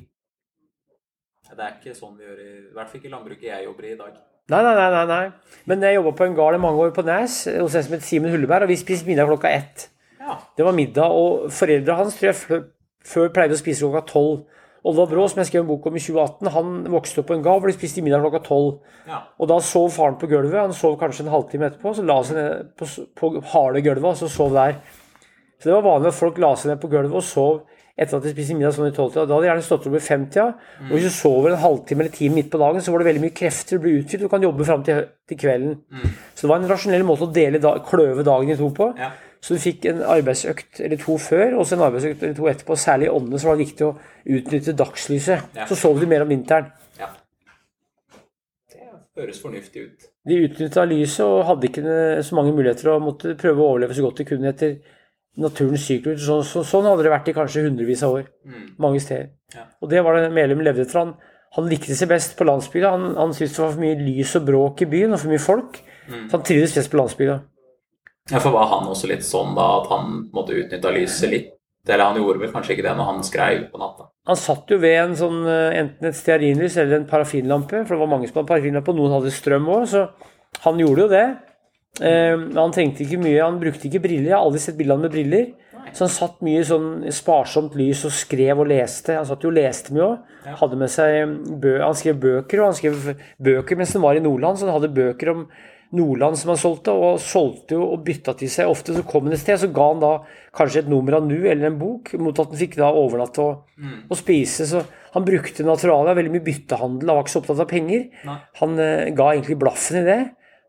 Det er ikke sånn vi gjør i I hvert fall ikke landbruket jeg jobber i i dag. Nei, nei, nei. nei, nei. Men jeg jobba på en gard i mange år på Nes hos en som het Simen Hulleberg, og vi spiste middag klokka ett. Ja. Det var middag, og foreldra hans tror jeg før pleide å spise klokka tolv. Olvar Brå, som jeg skrev en bok om i 2018, han vokste opp på en gard hvor de spiste middag klokka tolv. ja. Og da sov faren på gulvet. Han sov kanskje en halvtime etterpå. Så la han seg ned på, på harde gulvet og så sov der. Så det var vanlig at folk la seg ned på gulvet og sov etter at de spiste middag sånn i tolvtida. Da hadde de gjerne stått opp i femtida. Og hvis du sover en halvtime eller time midt på dagen, så var det veldig mye krefter. Du blir utfylt. Du kan jobbe fram til, til kvelden. Så det var en rasjonell måte å dele da, kløve dagen i to på. Ja. Så du fikk en arbeidsøkt eller to før, og så en arbeidsøkt eller to etterpå. Særlig i åndene så var det viktig å utnytte dagslyset. Ja. Så sov du mer om vinteren. ja. Det høres fornuftig ut. De utnytta lyset og hadde ikke så mange muligheter og måtte prøve å overleve så godt de kunne etter naturens syklus. Så, så, sånn hadde det vært i kanskje hundrevis av år. Mm. Mange steder. Ja. Og det var det Melum levde etter. Han, han likte seg best på landsbygda. Han, han syntes det var for mye lys og bråk i byen og for mye folk. Mm. Så han trivdes best på landsbygda. Ja, for var han også litt sånn da at han måtte utnytta lyset litt? Eller han gjorde vel kanskje ikke det når han skrev på natta? Han satt jo ved en sånn, eh, enten et stearinlys eller en parafinlampe, for det var mange som hadde parafinlampe, og noen hadde strøm òg, så han gjorde jo det. Eh, han trengte ikke mye, han brukte ikke briller. Jeg har aldri sett bildene med briller. Så han satt mye sånn sparsomt lys og skrev og leste. Han satt jo og leste mye òg. Bø Han skrev bøker, og han skrev bøker mens han var i Nordland. Så han hadde bøker om Nordland som han solgte, og solgte jo og bytta til seg. Ofte så kom han et sted, så ga han da kanskje et nummer av Nu eller en bok, mot at han fikk da overnatte og, og spise. Så han brukte naturalia, veldig mye byttehandel, han var ikke så opptatt av penger. Nei. Han uh, ga egentlig blaffen i det.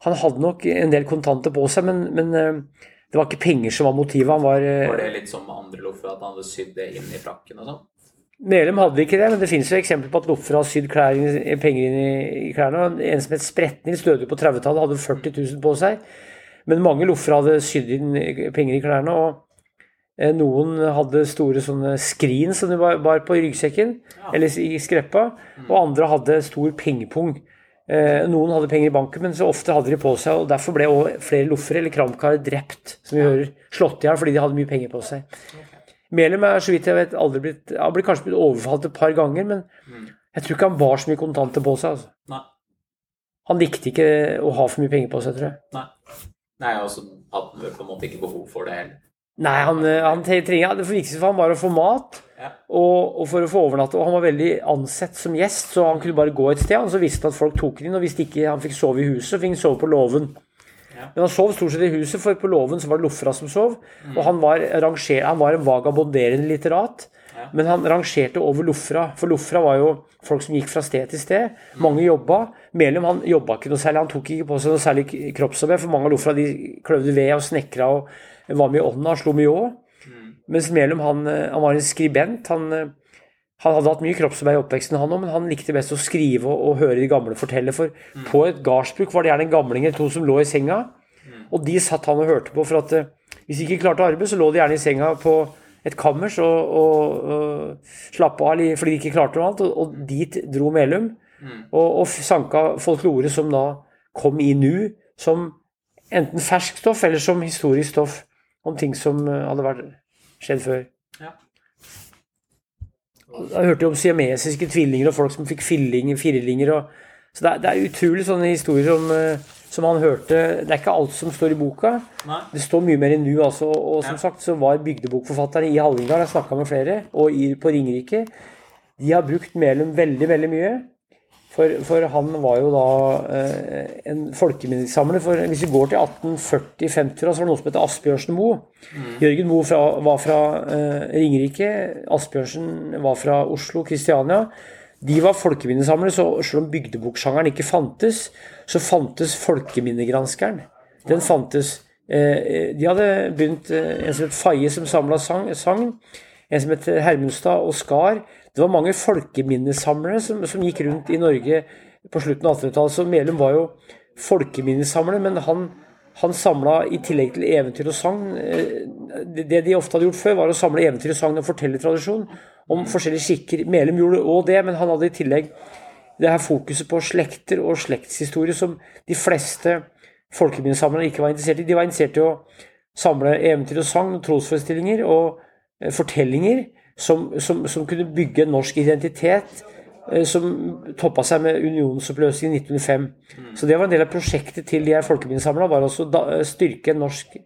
Han hadde nok en del kontanter på seg, men, men eh, det var ikke penger som var motivet. Han var, eh, Var det litt som med andre loffer, at han hadde sydd det inn i frakken og sånn? Medlem hadde ikke det, men det finnes jo eksempler på at loffer har sydd penger inn i, klærne. En som het Spretnils døde på 30-tallet, hadde 40 000 på seg. Men mange loffer hadde sydd inn penger i klærne. og eh, Noen hadde store sånne skrin som de bar, på i ryggsekken, eller i skreppa. Og andre hadde stor pengepung. Eh, Noen hadde penger i banken, men så ofte hadde de på seg. og Derfor ble også flere loffere eller kramkarer drept, som vi hører, slått i hjel fordi de hadde mye penger på seg. Melum er så vidt jeg vet aldri blitt Han ble kanskje blitt overfalt et par ganger, men jeg tror ikke han bar så mye kontanter på seg. Altså. Nei. Han likte ikke å ha for mye penger på seg, tror jeg. Nei. Nei, og så hadde han på en måte ikke behov for det heller. Nei, han, eh, han trenger Det viktigste for ham var å få mat Ja. og, og for å få overnatte. Og han var veldig ansett som gjest, så han kunne bare gå et sted. Og så visste han at folk tok han inn, og hvis ikke han fikk sove i huset, så fikk han sove på låven. Ja. Men han sov stort sett i huset, for på låven så var det Lofra som sov. Og han var, ranger, han var en vagabonderende litterat. Ja. Men han rangerte over Lofra, for Lofra var jo folk som gikk fra sted til sted. Mange jobba. Melum han jobba ikke noe særlig, han tok ikke på seg noe særlig kroppsarbeid, for mange av Lofra de kløvde ved og snekra og var med i ånda slo mye òg. Mens Melum han, eh, han var en skribent. Han, eh, han hadde hatt mye kroppsarbeid i oppveksten, han òg, men han likte best å skrive og, og høre de gamle fortelle. For på et gardsbruk var det gjerne en gamling eller to som lå i senga, og de satt han og hørte på. For at eh, hvis de ikke klarte arbeid, så lå de gjerne i senga på et kammers og, og, og slappe av fordi de ikke klarte noe annet. Og, og dit dro Melum, og, og sanka folklore som da kom i nu, som enten ferskt stoff eller som historisk stoff om ting som eh, hadde vært skjedd før. Ja. Jeg hørte jo om siamesiske tvillinger og folk som fikk fillinger, firlinger. Og, så det er, det er utrolig sånne historier som, eh, som han hørte. Det er ikke alt som står i boka. Nei. Det står mye mer i nu, altså. Og som Ja. sagt så var bygdebokforfatterne i Hallingdal, jeg snakka med flere, og i, på Ringerike, de har brukt Melum veldig, veldig mye. For, for han var jo da eh, en folkeminnesamler. For hvis vi går til 1840-50, så var det noe som heter Asbjørnsen Moe. Jørgen Moe fra, var fra eh, Ringerike. Asbjørnsen var fra Oslo, Kristiania. De var folkeminnesamlere, så selv om bygdeboksjangeren ikke fantes, så fantes folkeminnegranskeren. Den fantes. Eh, de hadde begynt eh, en som het Faye, som samla sang. En som het Hermundstad og Skar. Det var mange folkeminnesamlere som, som gikk rundt i Norge på slutten av 1800-tallet. Så Melum var jo folkeminnesamler, men han, han samla i tillegg til eventyr og sagn eh, Det de ofte hadde gjort før, var å samle eventyr og sagn og fortellertradisjon om forskjellige skikker. Melum gjorde òg det, men han hadde i tillegg det her fokuset på slekter og slektshistorie som de fleste folkeminnesamlere ikke var interessert i. De var interessert i å samle eventyr og sagn og trosforestillinger og eh, fortellinger som, som, som kunne bygge en norsk identitet eh, som toppa seg med unionsoppløsningen i 1905. Så det var en del av prosjektet til de her folkeminnesamlerne, var også da, eh, styrke en norsk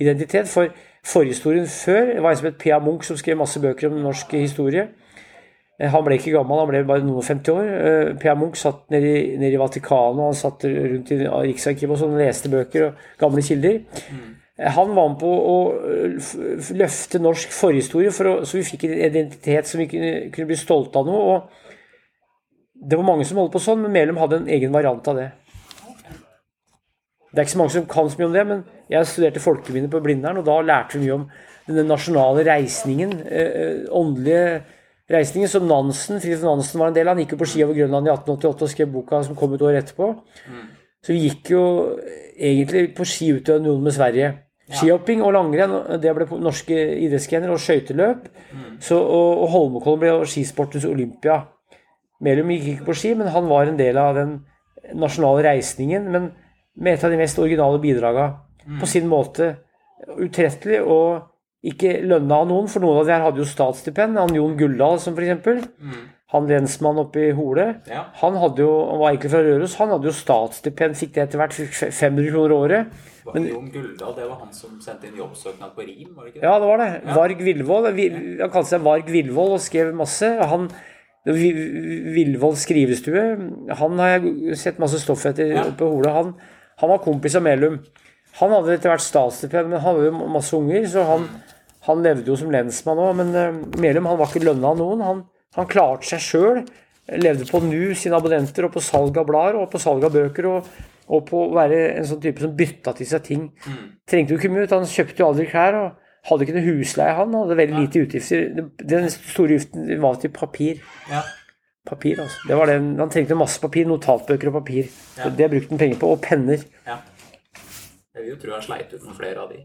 identitet. For forhistorien før det var en som het P.A. Munch, som skrev masse bøker om norsk historie. Eh, Han ble ikke gammel, han ble bare noen og 50 år. P.A. Munch satt nede i, nede i Vatikanet, og han satt rundt i Riksarkivet og sånn, leste bøker og gamle kilder. Eh, Han var med på å f- løfte norsk forhistorie, for å, så vi fikk en identitet som vi kunne, kunne bli stolte av noe. og Det var mange som holdt på sånn, men Melum hadde en egen variant av det. Det er ikke så mange som kan så mye om det, men jeg studerte folkeminne på Blindern, og da lærte vi mye om den nasjonale reisningen, eh, eh, åndelige reisningen, som Nansen, Fridtjof Nansen var en del av. Han gikk jo på ski over Grønland i 1888 og skrev boka som kom et år etterpå. Så vi gikk jo egentlig på ski ut til unionen med Sverige. Skihopping og langrenn, det ble norske idrettsgrener, og skøyteløp. Så, og, og Holmenkollen ble skisportens Olympia. Melum gikk ikke på ski, men han var en del av den nasjonale reisningen. Men med et av de mest originale bidraga. På sin måte utrettelig og ikke lønna av noen, for noen av de her hadde jo statsstipend. Han Jon Guldal, som f.eks. han lensmannen oppe i Hole, Ja. han hadde jo, han var egentlig fra Røros, han hadde jo statsstipend, fikk det etter hvert, fikk 500 kroner året. Var Jon Guldal, det var han som sendte inn jobbsøknad på Rim, var det ikke det? Ja, det var det. Varg Villvold. Vi- Han kalte seg Varg Villvold og skrev masse. Han Vi- Villvold skrivestue. Han har jeg sett masse stoff etter Ja. oppe i Hole. Han, han var kompis av Melum. Han hadde etter hvert statsstipend, men han hadde jo masse unger, så han, han levde jo som lensmann òg. Men eh, Melum han var ikke lønna av noen. Han, han klarte seg sjøl. Levde på NU sine abonnenter, og på salg av blader og på salg av bøker. og og på å være en sånn type som bytta til seg ting. Trengte jo ikke mye. Han kjøpte jo aldri klær. og Hadde ikke noe husleie, han. Hadde veldig lite utgifter. Den store utgiften var til papir. Ja. Papir, altså. Det var det. Han trengte masse papir. Notatbøker og papir. Ja. Det brukte han penger på. Og penner. ja. Jeg vil jo tro han sleit ut noen flere av de.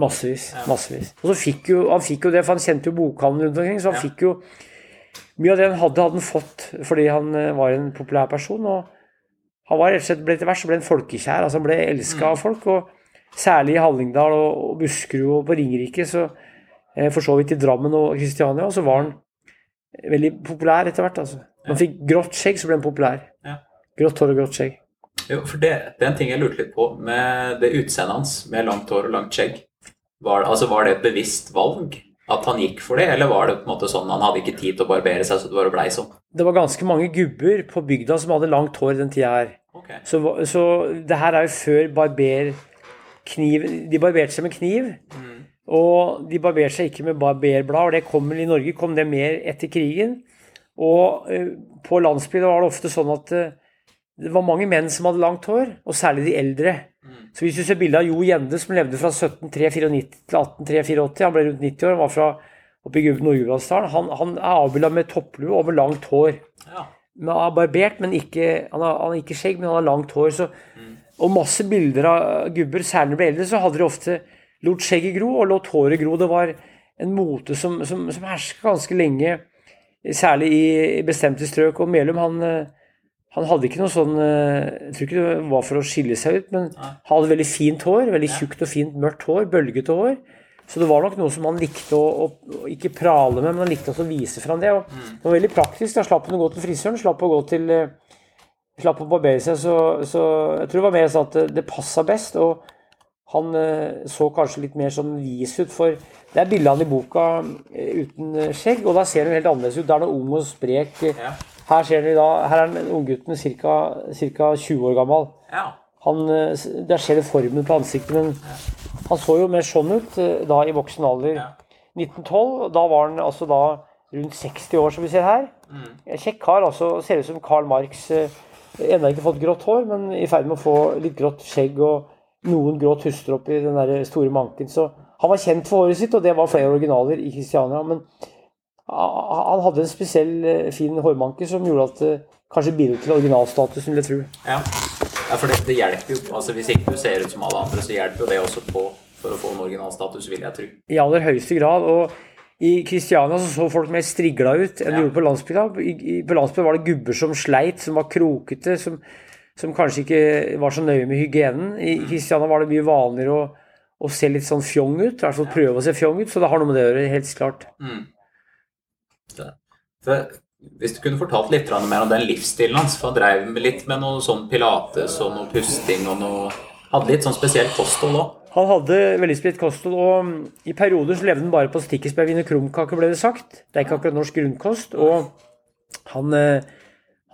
Massevis. Massevis. Og så fikk jo, han fikk jo det, for han kjente jo bokhandelen rundt omkring, så han fikk jo Mye av det han hadde, hadde han fått fordi han eh, var en populær person. og han var rett og slett ble etter hvert så ble han folkekjær. altså Han ble elska av folk. og Særlig i Hallingdal og, og Buskerud og på Ringerike, så eh, for så vidt i Drammen og Kristiania, så var han veldig populær etter hvert. altså. Når han fikk grått skjegg, så ble han populær. Ja. Grått hår og grått skjegg. Jo, for det, det er en ting jeg lurte litt på med det utseendet hans med langt hår og langt skjegg. Var, altså, var det et bevisst valg at han gikk for det, eller var det på en måte sånn han hadde ikke tid til å barbere seg, så det bare blei sånn? Det var ganske mange gubber på bygda som hadde langt hår den tida her. Okay. Så, så det her er jo før barberkniv De barberte seg med kniv. Og de barberte seg ikke med barberblad, og det kom vel i Norge kom det mer etter krigen. Og eh, på landsbygda var det ofte sånn at eh, det var mange menn som hadde langt hår, og særlig de eldre. Så hvis du ser bilde av Jo Gjende, som levde fra 1794 til 1884, han ble rundt 90 år, han var fra oppe i Gud- Nord-Gudbrandsdalen, han, han er avbilda med topplue og med langt hår. Ja. Men han er barbert, men ikke, han har, han har ikke skjegg, men han har langt hår. Så, Og masse bilder av gubber, særlig når de ble eldre, så hadde de ofte lot skjegget gro og lot håret gro. Det var en mote som, som, som herska ganske lenge, særlig i, i bestemte strøk. Og Melum, han, eh, han hadde ikke noe sånn eh, Jeg tror ikke det var for å skille seg ut, men han hadde veldig fint hår. Veldig tjukt og fint mørkt hår. Bølgete hår. Så det var nok noe som han likte å, å, ikke prale med, men han likte også å vise fram det. Og det var veldig praktisk. Da slapp han å gå til frisøren, slapp å gå til eh, Slapp å barbere seg. Så, så jeg tror det var mer sånn at det, passa best. Og han eh, så kanskje litt mer sånn vis ut, for det er bildet av han i boka uten skjegg, og da ser han helt annerledes ut. Da er han ung og sprek. Ja. Her ser dere da, her er unggutten ca. 20 år gammel. ja. Han, eh, der ser du formen på ansiktet, men han så jo mer sånn ut eh, da i voksen alder. Ja. 1912, da var han altså da rundt 60 år, som vi ser her. Kjekk kar, altså. Ser ut som Karl Marx. eh, Ennå ikke fått grått hår, men i ferd med å få litt grått skjegg og noen grå tuster oppi den der store manken. Så han var kjent for håret sitt, og det var flere originaler i Kristiania. Men han hadde en spesiell eh, fin hårmanke som gjorde at det kanskje bidro til originalstatusen, vil jeg tro. Ja, ja for det, det hjelper jo altså Hvis ikke du ser ut som alle andre, så hjelper jo det også på for å få en originalstatus, vil jeg tro. I aller høyeste grad. Og i Kristiania så, så folk mer strigla ut enn de gjorde på landsbygda. På landsbygda var det gubber som sleit, som var krokete, som, som kanskje ikke var så nøye med hygienen. I Kristiania var det mye vanligere å, å se litt sånn fjong ut, i hvert fall prøve å se fjong ut, så det har noe med det å gjøre, helt klart. Så, for, hvis du kunne fortalt litt mer om den livsstilen hans, for han drev litt med noe sånn pilates og noe pusting og noe Hadde litt sånn spesielt kosthold òg. Han hadde veldig spredt kosthold, og mm, i perioder så levde han bare på stikkesbærvin og krumkaker, ble det sagt. Det er ikke akkurat norsk grunnkost. Og han, eh,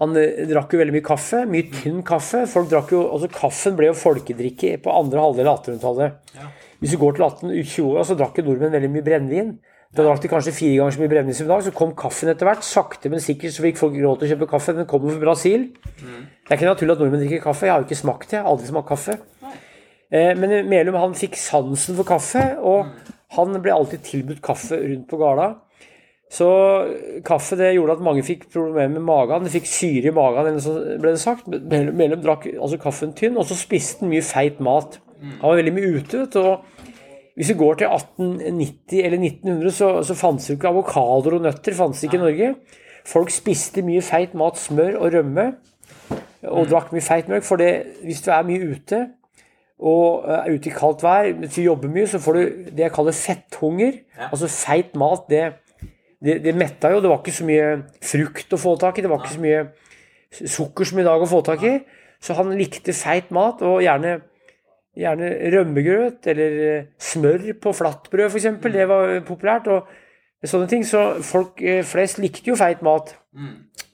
han eh, drakk jo veldig mye kaffe, mye tynn kaffe. Folk drakk jo, altså Kaffen ble jo folkedrikke på andre halvdel av 1800-tallet. Hvis du går til 1820 år, så drakk jo nordmenn veldig mye brennevin. Da drakk de kanskje fire ganger så mye brennevin som i dag. Så kom kaffen etter hvert. Sakte, men sikkert så fikk folk råd til å kjøpe kaffe. Den kom jo fra Brasil. Det er ikke naturlig at nordmenn drikker kaffe. Jeg har jo ikke smakt det. Jeg har aldri smakt kaffe. Eh, Men Melum han fikk sansen for kaffe, og han ble alltid tilbudt kaffe rundt på gala. Så kaffe det gjorde at mange fikk problemer med magen. De fikk syre i magen, eller så ble det sagt. Melum Melum drakk altså kaffen tynn, og så spiste han mye feit mat. Han var veldig mye ute. vet du, og Hvis vi går til 1890 eller 1900, så, så fantes jo ikke avokadoer og nøtter fantes ikke i Norge. Folk spiste mye feit mat, smør og rømme, og drakk mye feit mjølk. For det, hvis du er mye ute, og er ute i kaldt vær, hvis du jobber mye, så får du det jeg kaller fetthunger. Ja. Altså feit mat, det, det, det metta jo. Det var ikke så mye frukt å få tak i. Det var ikke så mye sukker som i dag å få tak i. Så han likte feit mat, og gjerne, gjerne rømmegrøt eller eh, smør på flatbrød, f.eks. Det var populært. og sånne ting. Så folk eh, flest likte jo feit mat.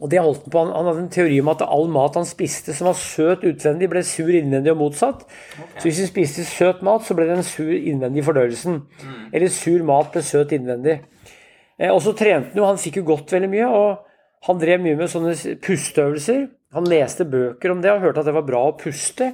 Og det holdt han på. Han, hadde en teori om at all mat han spiste som var søt utvendig, ble sur innvendig og motsatt. Så hvis han spiste søt mat, så ble det en sur innvendig i fordøyelsen. Eller sur mat ble søt innvendig. Eh, og så trente han jo, han fikk jo gått veldig mye. og han drev mye med sånne pusteøvelser. Han leste bøker om det og hørte at det var bra å puste.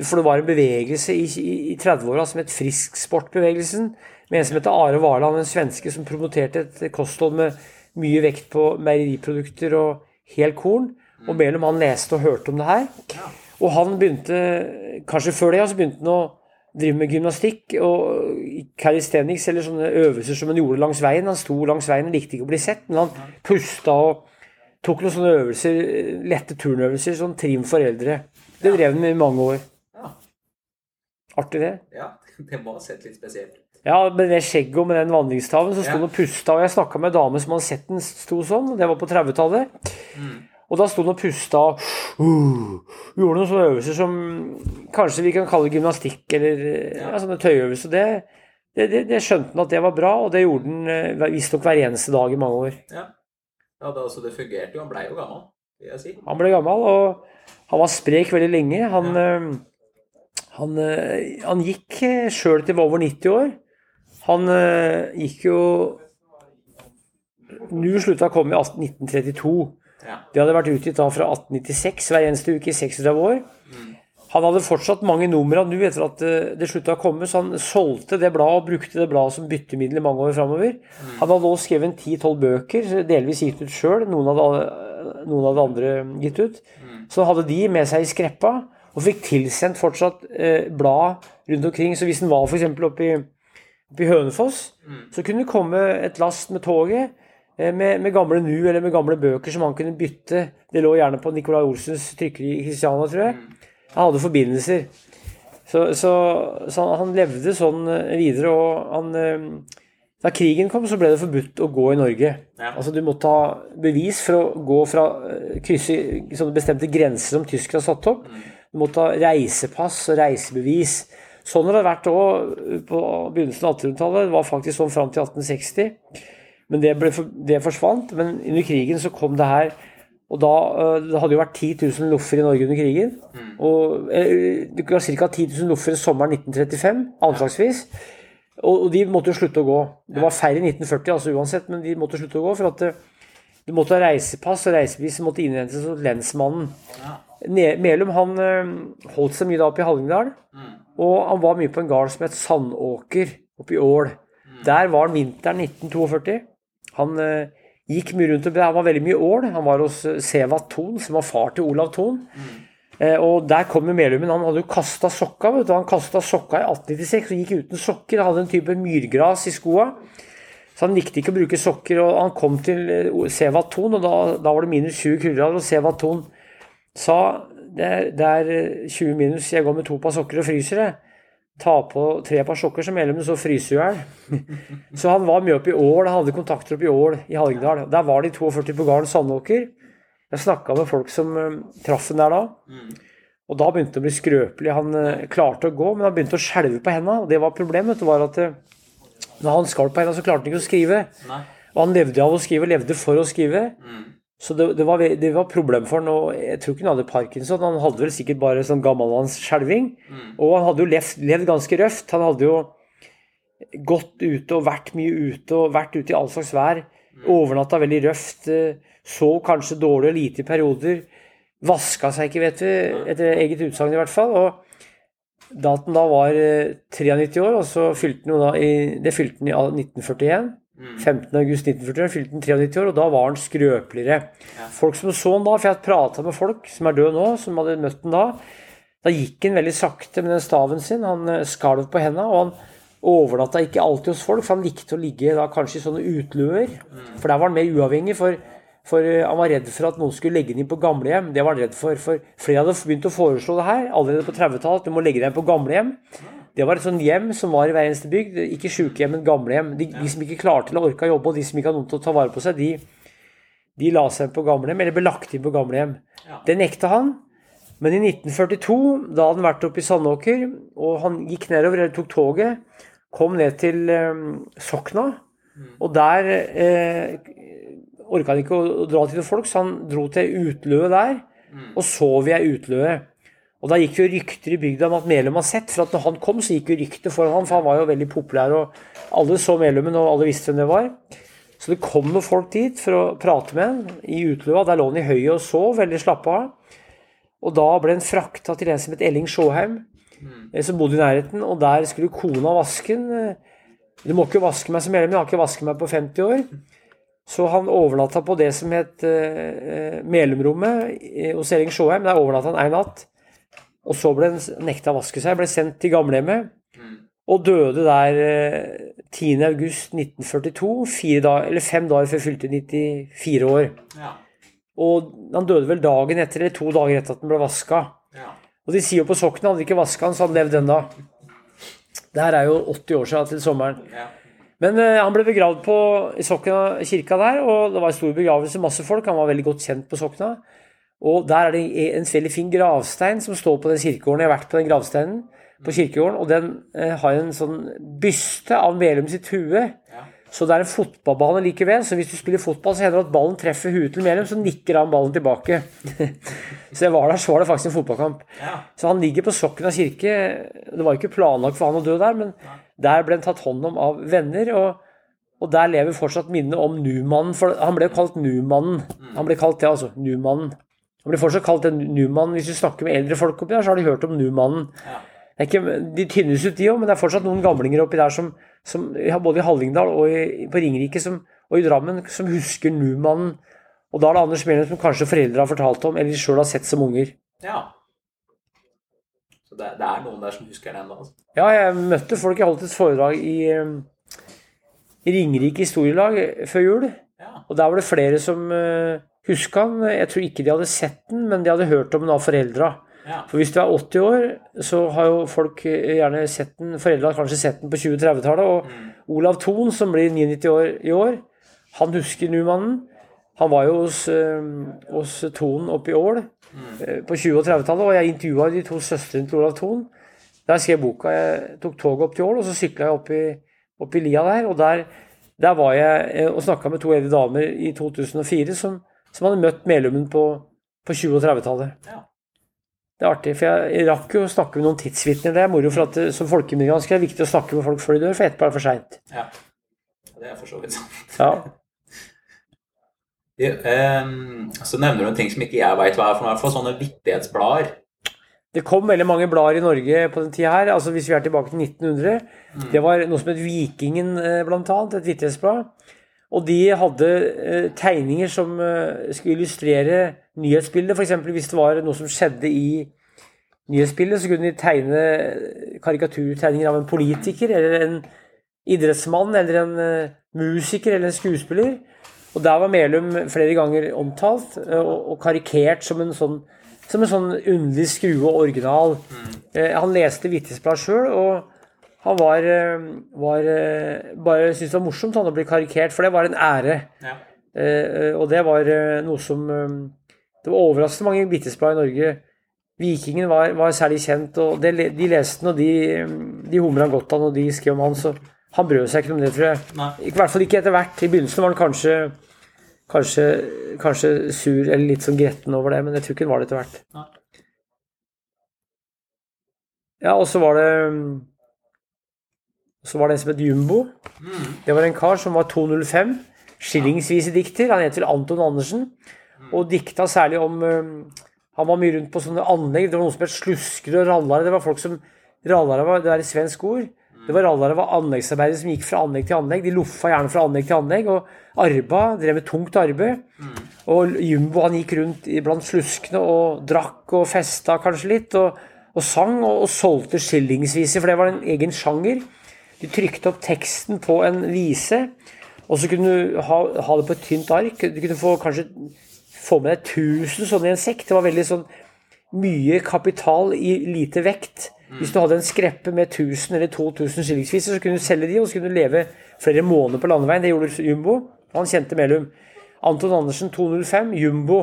For det var en bevegelse i, i, i 30-åra som het frisksportbevegelsen. Med en som heter Are Warland, en svenske som promoterte et kosthold med mye vekt på meieriprodukter og hel korn. Og mellom han leste og hørte om det her. Og han begynte, kanskje før det, så begynte han å drive med gymnastikk og calisthenics, eller sånne øvelser som han gjorde langs veien. Han sto langs veien og likte ikke å bli sett, men han pusta og tok noen sånne øvelser, lette turnøvelser, sånn trim for eldre. Det drev han med i mange år. Ja. Artig, det. ja, det må ha sett litt spesielt ut. Ja, med det skjegget og med den vandringstaven så sto han Ja. og pusta. Og jeg snakka med en dame som hadde sett den sto sånn, det var på 30-tallet. Og da sto han og pusta og uh, gjorde noen sånne øvelser som kanskje vi kan kalle gymnastikk, eller ja. sånne tøyøvelser. Det, det, det, det skjønte han at det var bra, og det gjorde han eh, visstnok hver eneste dag i mange år. Ja, ja det, altså, det fungerte jo. Han blei jo gammel, vil jeg si. Han ble gammel, og han var sprek veldig lenge. Han, eh, han, eh, han gikk sjøl til var over 90 år. Han eh, gikk jo Nu slutta å komme i 1932. Ja. Det hadde vært utgitt da fra 1896 hver eneste uke i 36 år. Han hadde fortsatt mange numre NU etter at eh, det slutta å komme, så han solgte det bladet og brukte det bladet som byttemiddel i mange år framover. Han hadde også skrevet 10-12 bøker, delvis gitt ut sjøl, noen, av det andre gitt ut. Så han hadde de med seg i skreppa, og fikk tilsendt fortsatt eh, blad rundt omkring. Så hvis en var f.eks. oppe i, oppe i Hønefoss, så kunne det komme et last med toget eh, med, med gamle Nu eller med gamle bøker som han kunne bytte. Det lå gjerne på Nicolai Olsens trykkeri i Kristiania, tror jeg. Han hadde forbindelser. Så, så, så han, han levde sånn eh, videre, og han eh, Da krigen kom, så ble det forbudt å gå i Norge. Ja. Altså Du måtte ha bevis for å gå fra eh, krysse sånne bestemte grenser som tyskere har satt opp. Du måtte ha reisepass og reisebevis. Sånn har det vært òg på begynnelsen av 1800-tallet. Det var faktisk sånn fram til 1860. Men det, ble, det forsvant. Men under krigen så kom det her. Og da øh, Det hadde jo vært 10 000 loffer i Norge under krigen. Og eh, Det var ca. 10 000 loffer sommeren 1935, anslagsvis. Og, og de måtte jo slutte å gå. Det var færre i 1940 altså uansett, men de måtte slutte å gå. for at det, du måtte ha reisepass, og reisebevis måtte innhentes hos lensmannen. Melum han øh, holdt seg mye da oppe i Hallingdal. Og han var mye på en gard som het Sandåker oppe i Ål. Der var han vinteren 1942. Han øh, gikk mye rundt og Han var veldig mye Ål. Han var hos Seva Thon, som var far til Olav Thon. Eh, og der kom jo Melumen. Han hadde jo kasta sokka. vet du. Han kasta sokka i 1896 og gikk uten sokker. Han hadde en type myrgras i skoa. Så han likte ikke å bruke sokker. og Han kom til Seva Thon, og da, da var det minus 20 kuldegrader. Og Seva Thon sa det er, det er eh, 20 minus, jeg går med to par sokker og fryser. jeg. Ta på tre par sokker som Melummen, så fryser du i hjel. Så han var mye opp i Ål, han hadde kontakter opp i Ål i Hallingdal. Der var de 42 på gården Sandåker. Jeg snakka med folk som eh, traff ham der da. Og da begynte det å bli skrøpelig. Han eh, klarte å gå, men han begynte å skjelve på hendene. Og det var problemet. Det var at eh, Når han skalv på hendene, så klarte han ikke å skrive. Nei. Og han levde av å skrive, levde for å skrive. Så det, det, var, det var problem for han. Og jeg tror ikke han hadde parkinson. Han hadde vel sikkert bare sånn gammelmanns skjelving. Og han hadde jo levd, levd ganske røft. Han hadde jo gått ute og vært mye ute og vært ute i all slags vær. Overnatta veldig røft. Sov kanskje dårlig og lite i perioder. Vaska seg ikke, vet du, etter eget utsagn i hvert fall. Og da han da var eh, 93 år, og så fylte han jo da i Det fylte han i 1941. 15. august 1941 fylte han 93 år, og da var han skrøpeligere. Folk som så han da, for jeg har prata med folk som er døde nå, som hadde møtt han da. Da gikk han veldig sakte med den staven sin. Han eh, skalv på hendene, og han overnatta ikke alltid hos folk, for han likte å ligge da kanskje i sånne utluer. For der var han mer uavhengig, for, for eh, han var redd for at noen skulle legge ham inn på gamlehjem. Det var han redd for. For flere hadde begynt å foreslå det her allerede på 30-tallet, at du må legge deg inn på gamlehjem. Det var et sånn hjem som var i hver eneste bygd. Ikke sykehjem, men gamlehjem. De, de som ikke klarte eller orka jobbe, og de som ikke hadde noen til å ta vare på seg, de, de la seg på gamlehjem, eller ble lagt inn på gamlehjem. Ja. Det nekta han. Men i 1942, da hadde han vært oppe i Sandåker, og han gikk nedover, eller tok toget, kom ned til eh, Sokna, og der eh, orka han ikke å, å dra til noen folk, så han dro til utløet der, og sov i ei utløe. Og da gikk jo rykter i bygda om at Melum har sett, for at når han kom, så gikk jo ryktet foran han, for han var jo veldig populær, og alle så Melumen, og alle visste hvem det var. Så det kom noen folk dit for å prate med han i utløa. Der lå han i høyet og sov, veldig slappa av. Og da ble han frakta til en som het Elling Sjåheim, eh, som bodde i nærheten. Og der skulle kona vaske den. eh, Du må ikke vaske meg som Melum, jeg har ikke vasket meg på 50 år. Så han overnatta på det som het eh, Melumrommet hos Elling Sjåheim. Der overnatta han ei natt. Og så ble han nekta å vaske seg, ble sendt til gamlehjemmet. Og døde der eh, 10.8.1942, fire eller fem dager før fylte 94 år. Ja. Og han døde vel dagen etter, eller to dager etter at han ble vaska. Ja. Og de sier jo på Sokna hadde de ikke vaska han, så han levde ennå. Det her er jo 80 år siden til sommeren. Ja. Men uh, han ble begravd på, i Sokna kirka der, og det var en stor begravelse, masse folk. Han var veldig godt kjent på Sokna. Og der er det en veldig fin gravstein som står på den kirkegården. Jeg har vært på den gravsteinen på kirkegården, og den eh, har en sånn byste av Melum sitt hue. Ja. Så det er en fotballbane like ved, så hvis du spiller fotball, så hender det at ballen treffer huet til Melum, så nikker han ballen tilbake. så jeg var der, så var det faktisk en fotballkamp. Ja. Så han ligger på sokken av kirke. Det var jo ikke planlagt for han å dø der, men der ble han tatt hånd om av venner. Og, og der lever fortsatt minnet om Numannen. For han ble jo kalt Numannen. Han ble kalt det, altså. Numannen. Han blir fortsatt kalt en numann. Hvis du snakker med eldre folk oppi der, så har de hørt om Numannen. Ja. Ikke, de tynnes ut, de òg, men det er fortsatt noen gamlinger oppi der som, som både i Hallingdal og i, på Ringerike som, og i Drammen som husker Numannen. Og da er det Anders Mehlum som kanskje foreldre har fortalt om, eller de sjøl har sett som unger. ja. Så det, det er noen der som husker den ennå. Altså. Ja, jeg møtte folk. Jeg holdt et foredrag i, eh, i Ringerike historielag før jul. Ja. Og der var det flere som uh, huska han. Jeg tror ikke de hadde sett den, men de hadde hørt om den av foreldra. Ja. For hvis du er 80 år, så har jo folk eh, gjerne sett den. Foreldra har kanskje sett den på 20-30-tallet. Og Olav Thon, som blir 99 år i år, han husker Numannen. Han var jo hos, uh, hos Thon oppe i Ål mm. på 20- og 30-tallet, og jeg intervjua de to søstrene til Olav Thon. Der skrev boka. Jeg tok toget opp til Ål, og så sykla jeg opp i, opp i lia der. Og der, der var jeg eh, og snakka med to eldre damer i 2004 som, som hadde møtt Melumen på, på 20- og 30-tallet. Ja. Det er artig, for jeg, rakk jo å snakke med noen tidsvitner. Det er moro, for at det, som folkemedgansker er det viktig å snakke med folk før de dør, for etterpå er det for seint. ja. Det er for så vidt sant. Ja. Ja, um, så nevner du en ting som ikke jeg veit hva er for noe. for Sånne vittighetsblader. Det kom veldig mange blader i Norge på den tida her. altså Hvis vi er tilbake til 1900. Det var noe som het Vikingen, eh, blant annet. Et vittighetsblad. Og de hadde eh, tegninger som eh, skulle illustrere nyhetsbildet. F.eks. hvis det var noe som skjedde i nyhetsbildet, så kunne de tegne karikaturtegninger av en politiker eller en idrettsmann eller en eh, musiker eller en skuespiller. Og der var Melum flere ganger omtalt eh, og, karikert som en sånn som en sånn underlig skrue og original. Eh, han leste Vittighetsblad sjøl, han var, eh, var eh, bare syntes det var morsomt han å bli karikert, for det var en ære. Ja. Eh, og det var eh, noe som eh, Det var overraskende mange Vittighetsblad i Norge. Vikingen var, var særlig kjent, og det, de leste den, og de, eh, de humra godt av og de skrev om han, så han brød seg ikke om det, tror jeg. Nei. I hvert fall ikke etter hvert. I begynnelsen var han kanskje, kanskje, kanskje sur eller litt sånn gretten over det, men jeg tror ikke han var det etter hvert. Nei. Ja, og så var det Så var det en som het Jumbo. Det var en kar som var 205. Skillingsvise dikter. Han het vel Anton Andersen. Og dikta særlig om eh, Han var mye rundt på sånne anlegg. Det var noen som het sluskere og rallare. Det var folk som Rallare var, det er et svensk ord. Det var rallare var anleggsarbeidere som gikk fra anlegg til anlegg. De loffa gjerne fra anlegg til anlegg. Og arba, drev med tungt arbeid. Og Jumbo han gikk rundt blant sluskene og drakk og festa kanskje litt. Og, og sang og, og solgte skillingsviser, for det var en egen sjanger. De trykte opp teksten på en vise, og så kunne du ha, ha det på et tynt ark. Du kunne få kanskje få med deg 1000 sånne i en sekk. Det var veldig sånn mye kapital i lite vekt. Hvis du hadde en skreppe med 1000 eller 2000 skillingsviser, så kunne du selge de, og så kunne du leve flere måneder på landeveien. Det gjorde Jumbo. Han kjente Melum. Anton Andersen 205, Jumbo.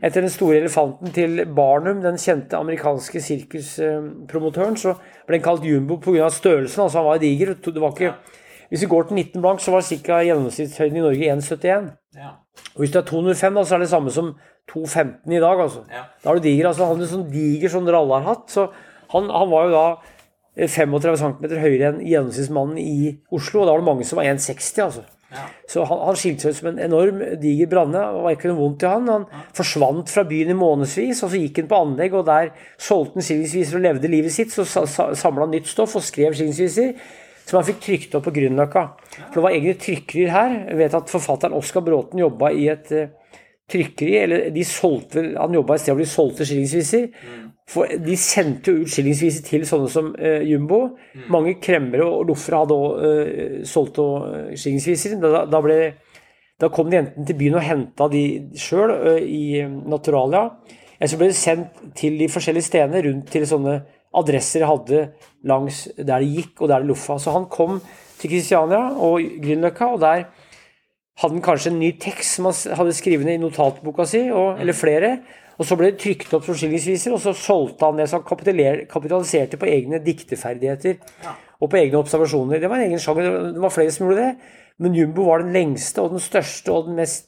Etter den store elefanten til Barnum, den kjente amerikanske sirkuspromotøren, så ble den kalt Jumbo pga. størrelsen. altså Han var diger. Det var ikke, hvis vi går til 19 blank, så var ca. gjennomsnittshøyden i Norge 1,71. Ja. Og hvis du er 205, da, så er det samme som 2,15 i dag. altså. Ja. Da er du diger. altså Han er en sånn diger sånn rallarhatt. Så han, han var jo da eh, 35 cm høyere enn gjennomsnittsmannen i Oslo, og da var det mange som var 1,60. altså. Ja. Så han, han skilte seg ut som en enorm diger branne. Det var ikke noe vondt i han. Han forsvant fra byen i månedsvis, og så gikk han på anlegg, og der solgte han skillingsviser og levde livet sitt. Så sa, sa, samla han nytt stoff og skrev skillingsviser. Som han fikk trykt opp på Grünerløkka. For det var egne trykkerier her. Jeg vet at forfatteren Oskar Bråten jobba i et eh, trykkeri, eller de solgte Han jobba et sted hvor de solgte skillingsviser. For de sendte jo ut skillingsviser til sånne som uh, Jumbo. Mange kremmere og loffere hadde òg uh, solgt og skillingsviser. Da, da, ble, da kom de enten til byen og henta de sjøl i eh, Naturalia, eller så ble det sendt til de forskjellige stedene rundt til sånne adresser de hadde langs der det gikk, og der det loffa. Så han kom til Kristiania og Grünerløkka, og der hadde han kanskje en ny tekst som han hadde skrevet ned i notatboka si, og, eller flere. Og så ble det trykt opp som skillingsviser, og så solgte han det. Så han kapitaliserte på egne dikteferdigheter og på egne observasjoner. Det var en egen sjanger. Det var flere som gjorde det. Men Jumbo var den lengste og den største og den mest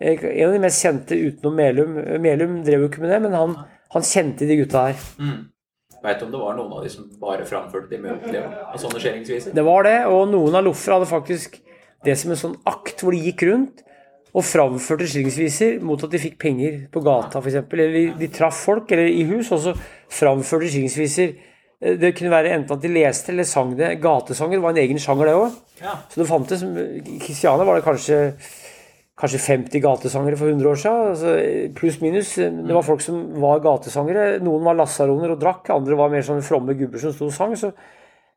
eh, En av de mest kjente utenom Melum. Melum drev jo ikke med det, men han, han kjente de gutta her. Mm. Veit du om det var noen av de som bare framførte de muntlige av sånne skillingsviser? Det var det, og noen av Loffer hadde faktisk det som en sånn akt hvor de gikk rundt og framførte skillingsviser mot at de fikk penger på gata, f.eks. Eller de, traff folk eller i hus, og så framførte skillingsviser. Eh, Det kunne være enten at de leste eller sang det. Gatesanger var en egen sjanger, det òg. Ja. Så det fantes I Kristiania var det kanskje, kanskje 50 gatesangere for 100 år siden. Altså, Pluss minus. Det var folk som var gatesangere. Noen var lasaroner og drakk, andre var mer sånne fromme gubber som sto og sang. Så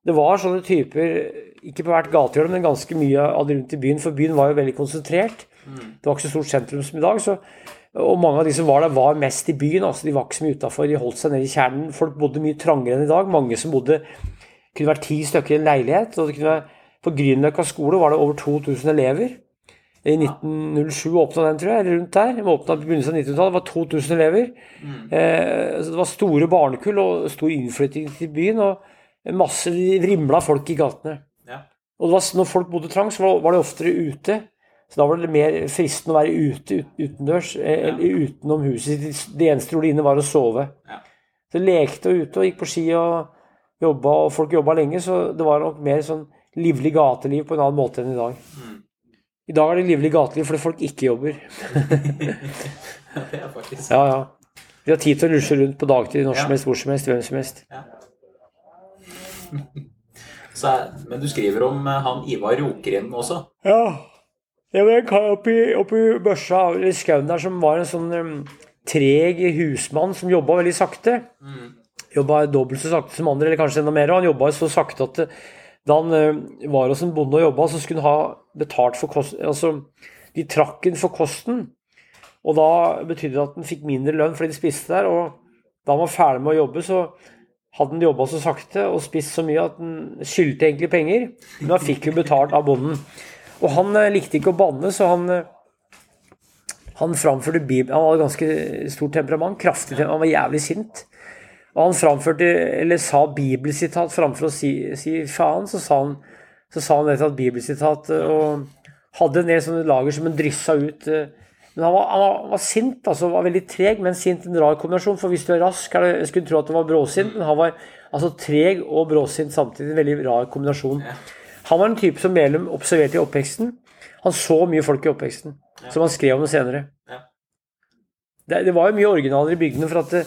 det var sånne typer, ikke på hvert gatehjørne, men ganske mye av det rundt i byen. For byen var jo veldig konsentrert. Det var ikke så stort sentrum som i dag. så og mange av de som var der, var mest i byen. altså De var ikke så mye utafor, de holdt seg nede i kjernen. Folk bodde mye trangere enn i dag. Mange som bodde kunne vært ti stykker i en leilighet. og det kunne være, På Grünerløkka skole var det over 2000 elever. I 1907 åpna den, tror jeg, eller rundt der. Den åpna på begynnelsen av 1900-tallet. Det var 2000 elever. Eh, så det var store barnekull og stor innflytting til byen. Og masse vrimla folk i gatene. Ja. Og det var, når folk bodde trangt, så var- var det oftere ute. Så da var det mer fristende å være ute utendørs, eller ja. utenom huset. Det eneste de gjorde inne, var å sove. Ja. Så lekte og ute og gikk på ski og jobba, og folk jobba lenge, så det var nok mer sånn livlig gateliv på en annen måte enn i dag. Mm. I dag er det livlig gateliv fordi folk ikke jobber. ja, det er faktisk Ja, ja. Vi har tid til å lusje rundt på dagtid når Ja. som helst, hvor som helst, hvem som helst. Så, er- Men du skriver om eh, han Ivar Rokerind også. Ja. Det var en kar oppi, oppi børsa i skauen der som var en sånn um, treg husmann som jobba veldig sakte. Mm. Jobba dobbelt så sakte som andre, eller kanskje enda mer. Og han jobba så sakte at da han uh, var hos en bonde og jobba, så skulle han ha betalt for kosten Altså, de trakk han for kosten. Og da betydde det at han fikk mindre lønn fordi de spiste der. Og da han var ferdig med å jobbe, så hadde han jobba så sakte og spist så mye at han skyldte egentlig penger. Men da fikk hun betalt av bonden. Og han eh, likte ikke å banne, så han eh, han framførte Bibelen Han hadde ganske stort temperament, kraftig temperament, han var jævlig sint. Og han framførte, eller sa bibelsitat framfor å si, si faen, så sa han så sa han et bibelsitat eh, og hadde en del sånne lager som han dryssa ut. Men han var, han var, sint, altså var veldig treg, men sint en rar kombinasjon. For hvis du er rask, er det, jeg skulle tro at han var bråsint, men han var altså treg og bråsint samtidig. En veldig rar kombinasjon. Han var en type som Melum observerte i oppveksten. Han så mye folk i oppveksten, som han skrev om senere. Ja. Det, det var jo mye originaler i bygdene, for at det,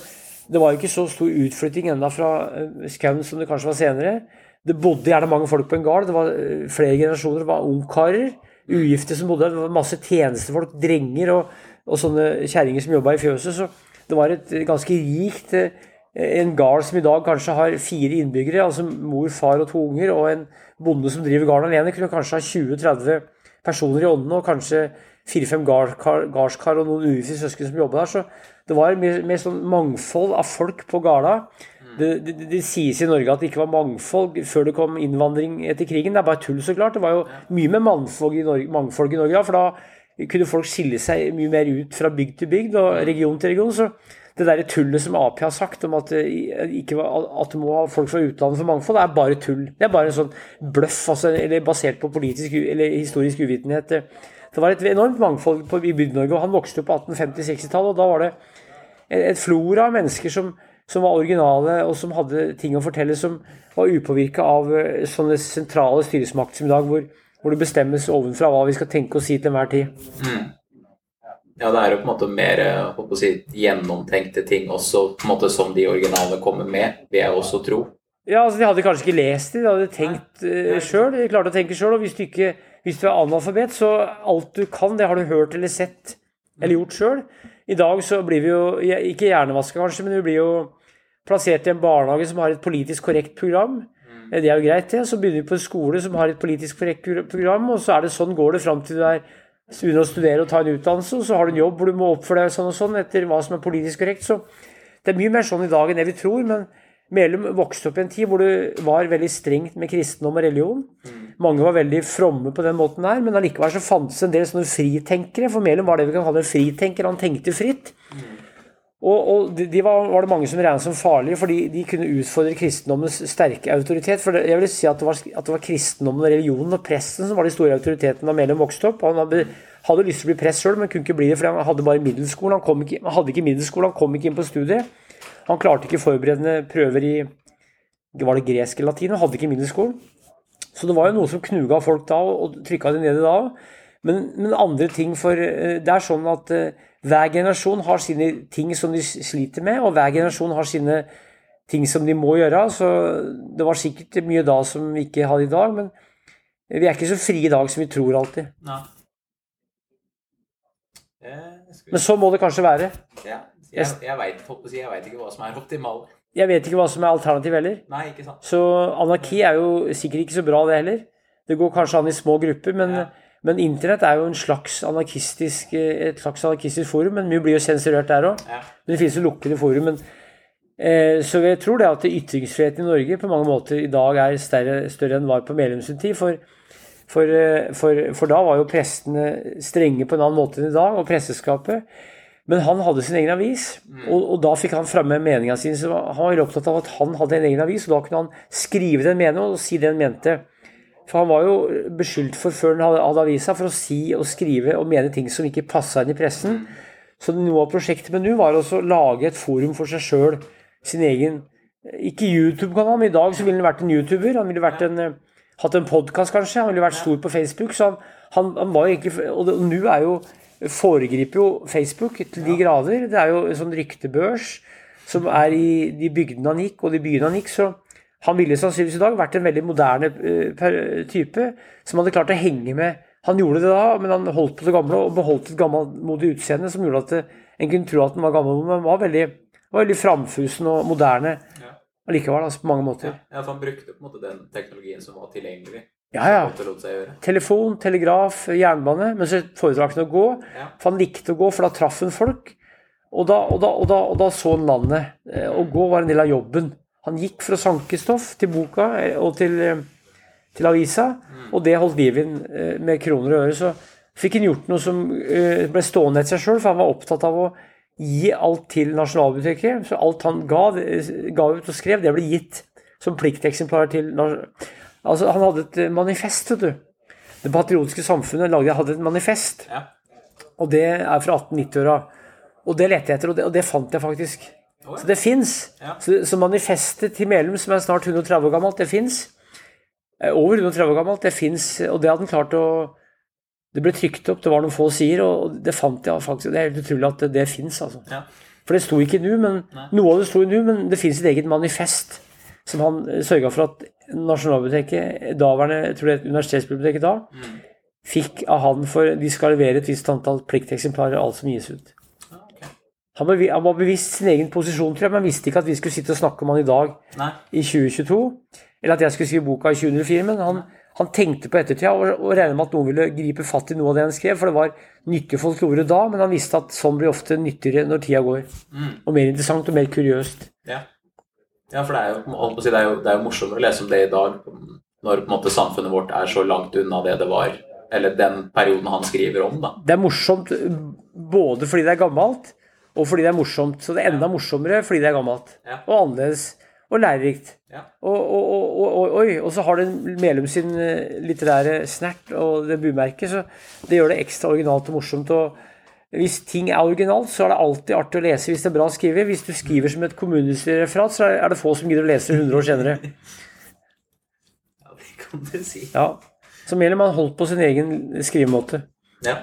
det var jo ikke så stor utflytting enda fra eh, skauen som det kanskje var senere. Det bodde gjerne mange folk på en gard. Det var eh, flere generasjoner. Det var ungkarer, ugifte som bodde der. Det var masse tjenestefolk, drenger og, og sånne kjerringer som jobba i fjøset. Så det var et ganske rikt eh, En gard som i dag kanskje har fire innbyggere, altså mor, far og to unger, og en bonde som driver garden alene, kunne kanskje ha 20-30 personer i åndene, og kanskje fire-fem gardskar, og noen ugifte søsken som jobber der. Så det var mer, mer sånn mangfold av folk på garda. Det, det, det, sies i Norge at det ikke var mangfold før det kom innvandring etter krigen. Det er bare tull, så klart. Det var jo mye mer mangfold i Norge, mangfold i Norge for da kunne folk skille seg mye mer ut fra bygd til bygd og region til region. Så det der tullet som Ap har sagt om at, var, at det må ha folk fra utlandet for mangfold, det er bare tull. Det er bare en sånn bløff, altså, eller basert på politisk eller historisk uvitenhet. Det var et enormt mangfold i Bygd-Norge, og han vokste opp på 1850-60-tallet, og da var det et flora av mennesker som som var originale, og som hadde ting å fortelle som var upåvirka av eh, sånne sentrale styresmakter som i dag, hvor, hvor, det bestemmes ovenfra hva vi skal tenke og si til enhver tid. Mm. Ja, det er jo på en måte mer å si, gjennomtenkte ting også, på en måte som de originale kommer med, vil jeg også tro. Ja, altså De hadde kanskje ikke lest det, de hadde tenkt uh, sjøl. De klarte å tenke sjøl. Og hvis du, ikke, hvis du er analfabet, så alt du kan, det har du hørt eller sett eller gjort sjøl. I dag så blir vi jo ikke hjernevaska, kanskje, men vi blir jo plassert i en barnehage som har et politisk korrekt program. Mm. Det er jo greit, det. Så begynner vi på en skole som har et politisk korrekt program, og så er det sånn går det fram til du er under å studere og ta en utdannelse, og så har du en jobb hvor du må oppføre deg sånn og sånn etter hva som er politisk korrekt. Så det er mye mer sånn i dag enn det vi tror. men Melum vokste opp i en tid hvor det var veldig strengt med kristendom og religion. Mm. Mange var veldig fromme på den måten her, men allikevel så fantes en del sånne fritenkere. For Melum var det vi kan kalle en fritenker. Han tenkte fritt. Og, og, de var, var, det mange som regnet som farlige, fordi de kunne utfordre kristendommens sterke autoritet. For jeg vil si at det var, at det var kristendommen, religionen og presten som var de store autoritetene da Melum vokste opp. Han hadde, hadde lyst til å bli prest sjøl, men kunne ikke bli det fordi han hadde bare middelskolen. Han, ikke, han hadde ikke middelskolen, han kom ikke inn på studiet. Han klarte ikke forberedende prøver i var det gresk eller latin, han hadde ikke middelskolen. Så det var jo noe som knuga folk da, og trykka dem ned i da men, men, andre ting for eh, Det er sånn at uh, hver generasjon har sine ting som de sliter med, og hver generasjon har sine ting som de må gjøre. Så det var sikkert mye da som vi ikke hadde i dag, men vi er ikke så frie i dag som vi tror alltid. Nei. Men så må det kanskje være. Ja. Jeg, jeg veit ikke hva som er optimalt. Jeg vet ikke hva som er alternativ heller. Nei, ikke sant. Så anarki er jo sikkert ikke så bra, det heller. Det går kanskje an i små grupper, men, ja. Men internett er jo en slags anarkistisk, et slags anarkistisk forum. Men mye blir jo sensurert der òg. Ja. Men det finnes jo lukkede forum. Men, eh, så jeg tror det at ytringsfriheten i Norge på mange måter i dag er større, større enn var på Melums tid. For, for, eh, for, for da var jo prestene strenge på en annen måte enn i dag, og presteskapet. Men han hadde sin egen avis, mm. og, og da fikk han framme meninga si. Han var opptatt av at han hadde en egen avis, og da kunne han skrive den meningen og si det han mente. For han var jo beskyldt for, før han hadde, avisa, for å si og skrive og mene ting som ikke passa inn i pressen. Så noe av prosjektet med nå var også å lage et forum for seg sjøl, sin egen Ikke YouTube-kanal, men i dag så ville han vært en YouTuber. Han ville vært en, eh, hatt en podkast, kanskje. Han ville vært stor på Facebook. Så han, han, han var egentlig Og nå er jo foregriper jo Facebook til de grader. Det er jo en sånn ryktebørs som er i de bygdene han gikk, og de byene han gikk. Så han ville sannsynligvis i dag vært en veldig moderne uh, type som hadde klart å henge med. Han gjorde det da, men han holdt på det gamle og beholdt et gammelmodig utseende som gjorde at det, en kunne tro at han var gammel, men han var veldig, var veldig framfusen og moderne allikevel, altså, på mange måter. Ja, for han brukte på en måte den teknologien som var tilgjengelig. Ja, ja. Telefon, telegraf, jernbane. Men så foretrakk han å gå. Ja. For han likte å gå, for da traff han folk. Og da, og, da, og, da, og da, så han landet. Eh, å gå var en del av jobben. Han gikk for å sanke stoff til boka eh, og til, eh, til avisa, mm. og det holdt liv i med kroner og øre. Så fikk han gjort noe som ble stående etter seg sjøl, for han var opptatt av å gi alt til Nasjonalbiblioteket. Så alt han ga, ga ut og skrev, det ble gitt som plikteksemplarer til Altså, han hadde et eh, manifest, vet du. Det patriotiske samfunnet lagde, hadde et manifest. Ja. Og det er fra 1890-åra. Og det lette jeg etter, og det, og det, fant jeg faktisk. Ja. Så det fins. Ja. Så, så, manifestet til Melum, som er snart 130 år gammelt, det fins. Eh, over 130 år gammelt, det fins. Og det hadde han klart å Det ble trykt opp, det var noen få sider, og det fant jeg faktisk. Det er helt utrolig at det, det fins, altså. For det sto ikke nå, men Nei. noe av det sto nå, men det fins et eget manifest som han sørga for at Nasjonalbiblioteket, daværende jeg tror det er universitetsbiblioteket da, mm. fikk av han for de skal levere et visst antall plikteksemplarer alt som gis ut. Han, var, han var bevisst sin egen posisjon, tror jeg, men visste ikke at vi skulle sitte og snakke om han i dag Nei. i 2022. Eller at jeg skulle skrive boka i 2004. Men han, han tenkte på ettertida og, og regnet med at noen ville gripe fatt i noe av det han skrev. For det var nyttig folklore da, men han visste at sånn blir ofte nyttigere når tida går. Mm. Og mer interessant og mer kuriøst. Ja. Ja, for det er, jo, det, er jo, det er jo morsommere å lese om det i dag, når på en måte samfunnet vårt er så langt unna det det var, eller den perioden han skriver om. da. Det er morsomt både fordi det er gammelt, og fordi det er morsomt. Så det er enda morsommere fordi det er gammelt. Ja. Og annerledes. Og lærerikt. Ja. Og, og, og, og, og så har det Melum sin eh, litterære snert og det bumerket, så det gjør det ekstra originalt og morsomt. og hvis ting er originalt, så er det alltid artig å lese hvis det er bra skrevet. Hvis du skriver som et kommunestyrereferat, så er det få som gidder å lese det 100 år senere. Ja, det kan du si. Ja. Så har holdt på sin egen skrivemåte. Ja.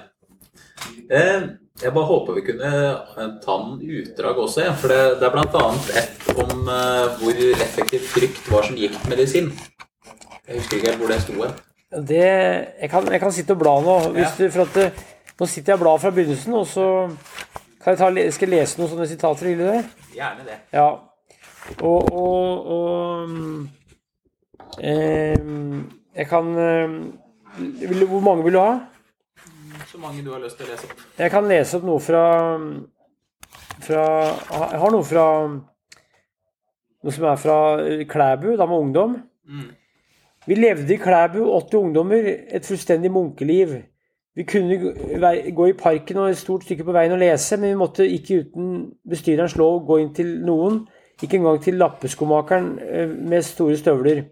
Eh, jeg bare håper vi kunne eh, ta noen utdrag også, ja. for det, det er bl.a. et om uh, hvor effektivt frykt var som giktmedisin. Jeg husker ikke helt hvor det sto. hen. Det, jeg, kan, jeg kan sitte og bla nå. Hvis du, for at nå sitter jeg og blar fra begynnelsen, og så kan jeg ta, skal jeg lese noen sånne sitater. Vil du det? Gjerne det. Ja. Og, og, og um, eh, Jeg kan um, Hvor mange vil du ha? Så mange du har lyst til å lese opp. Jeg kan lese opp noe fra, fra Jeg har noe fra Noe som er fra Klæbu, da med ungdom. Mm. Vi levde i Klæbu, 80 ungdommer, et fullstendig munkeliv. Vi kunne gå i parken og et stort stykke på veien og lese, men vi måtte ikke uten bestyrerens lov gå inn til noen, ikke engang til lappeskomakeren eh, med store støvler.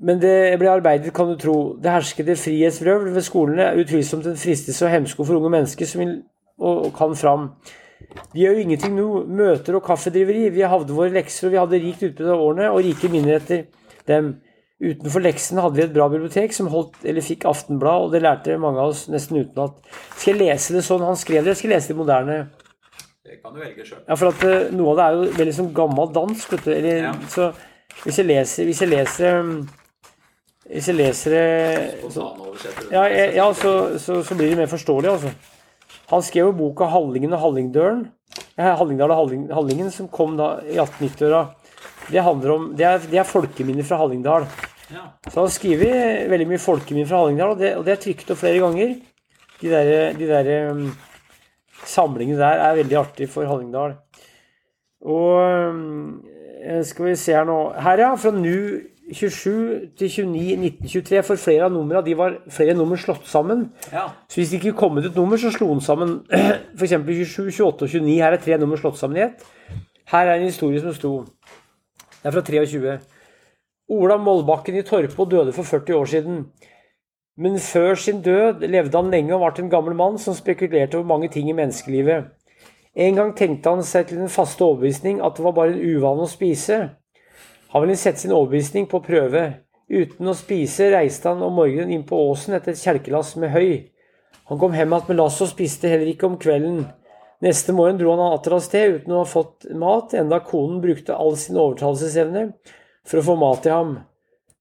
Men det ble arbeidet, kan du tro. Det herskede et frihetsvrøvl ved skolene er utvilsomt en fristelse og hemsko for unge mennesker som vil og, og kan fram. Vi gjør jo ingenting nå. Møter og kaffedriveri. Vi hadde våre lekser, og vi hadde rikt utbytte av årene, og rike minner etter dem. Utenfor leksene hadde vi et bra bibliotek som holdt, eller fikk Aftenblad, og det lærte mange av oss nesten utenat. Skal jeg lese det sånn han skrev det, jeg skal jeg lese det moderne? Det kan du velge sjøl. Ja, for at eh, noe av det er jo veldig sånn gammel dansk, vet du. Eller, Ja. Så hvis jeg leser Hvis jeg leser um, Hvis jeg leser det så, ja, ja så, så, så blir det mer forståelig, altså. Han skrev jo boka 'Hallingen og Hallingdølen'. Hallingdal og Halling, Hallingen, som kom da i 1890-åra. Det handler om Det er, det er folkeminner fra Hallingdal. Ja. Så han har skrevet veldig mye folkeminner fra Hallingdal, og det, og det er trykt opp flere ganger. De der, de der um, samlingene der er veldig artig for Hallingdal. Og um, skal vi se her nå Her, ja. Fra nu 27 til 29 1923. For flere av numrene de var flere nummer slått sammen. ja. Så hvis det ikke kom ut et nummer, så slo den sammen f.eks. 27, 28 og 29. Her er tre nummer slått sammen i ett. Her er en historie som sto Det er fra 23. Ola Mollbakken i Torpo døde for 40 år siden. Men før sin død levde han lenge og ble en gammel mann som spekulerte over mange ting i menneskelivet. En gang tenkte han seg til den faste overbevisning at det var bare en uvane å spise. Han ville sette sin overbevisning på prøve. Uten å spise reiste han om morgenen inn på åsen etter et kjelkelass med høy. Han kom hjem igjen med lass og spiste heller ikke om kvelden. Neste morgen dro han atter av sted uten å ha fått mat, enda konen brukte all sin overtalelsesevne for å få mat til ham.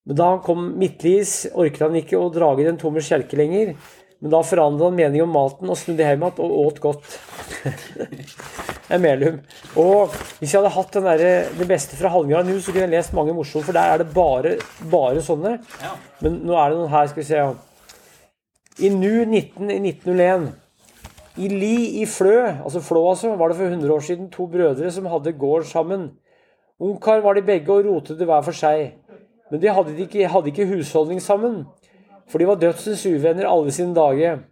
Men da han kom midtlis, orket han ikke å drage den tomme kjelke lenger. Men da forandret han mening om maten og snudde hjem igjen og åt godt. Det er Melum. Og hvis jeg hadde hatt den der, det beste fra Hallingdal nå, så kunne jeg lest mange morsomme, for der er det bare, bare sånne. ja. Men nå er det noen her, skal vi se. I nu 19, i 1901 I Li i Flø, altså Flå altså, var det for 100 år siden to brødre som hadde gård sammen. Ungkar var de begge og rotede hver for seg. Men de hadde ikke, hadde ikke husholdning sammen, for de var dødsens uvenner alle sine dager.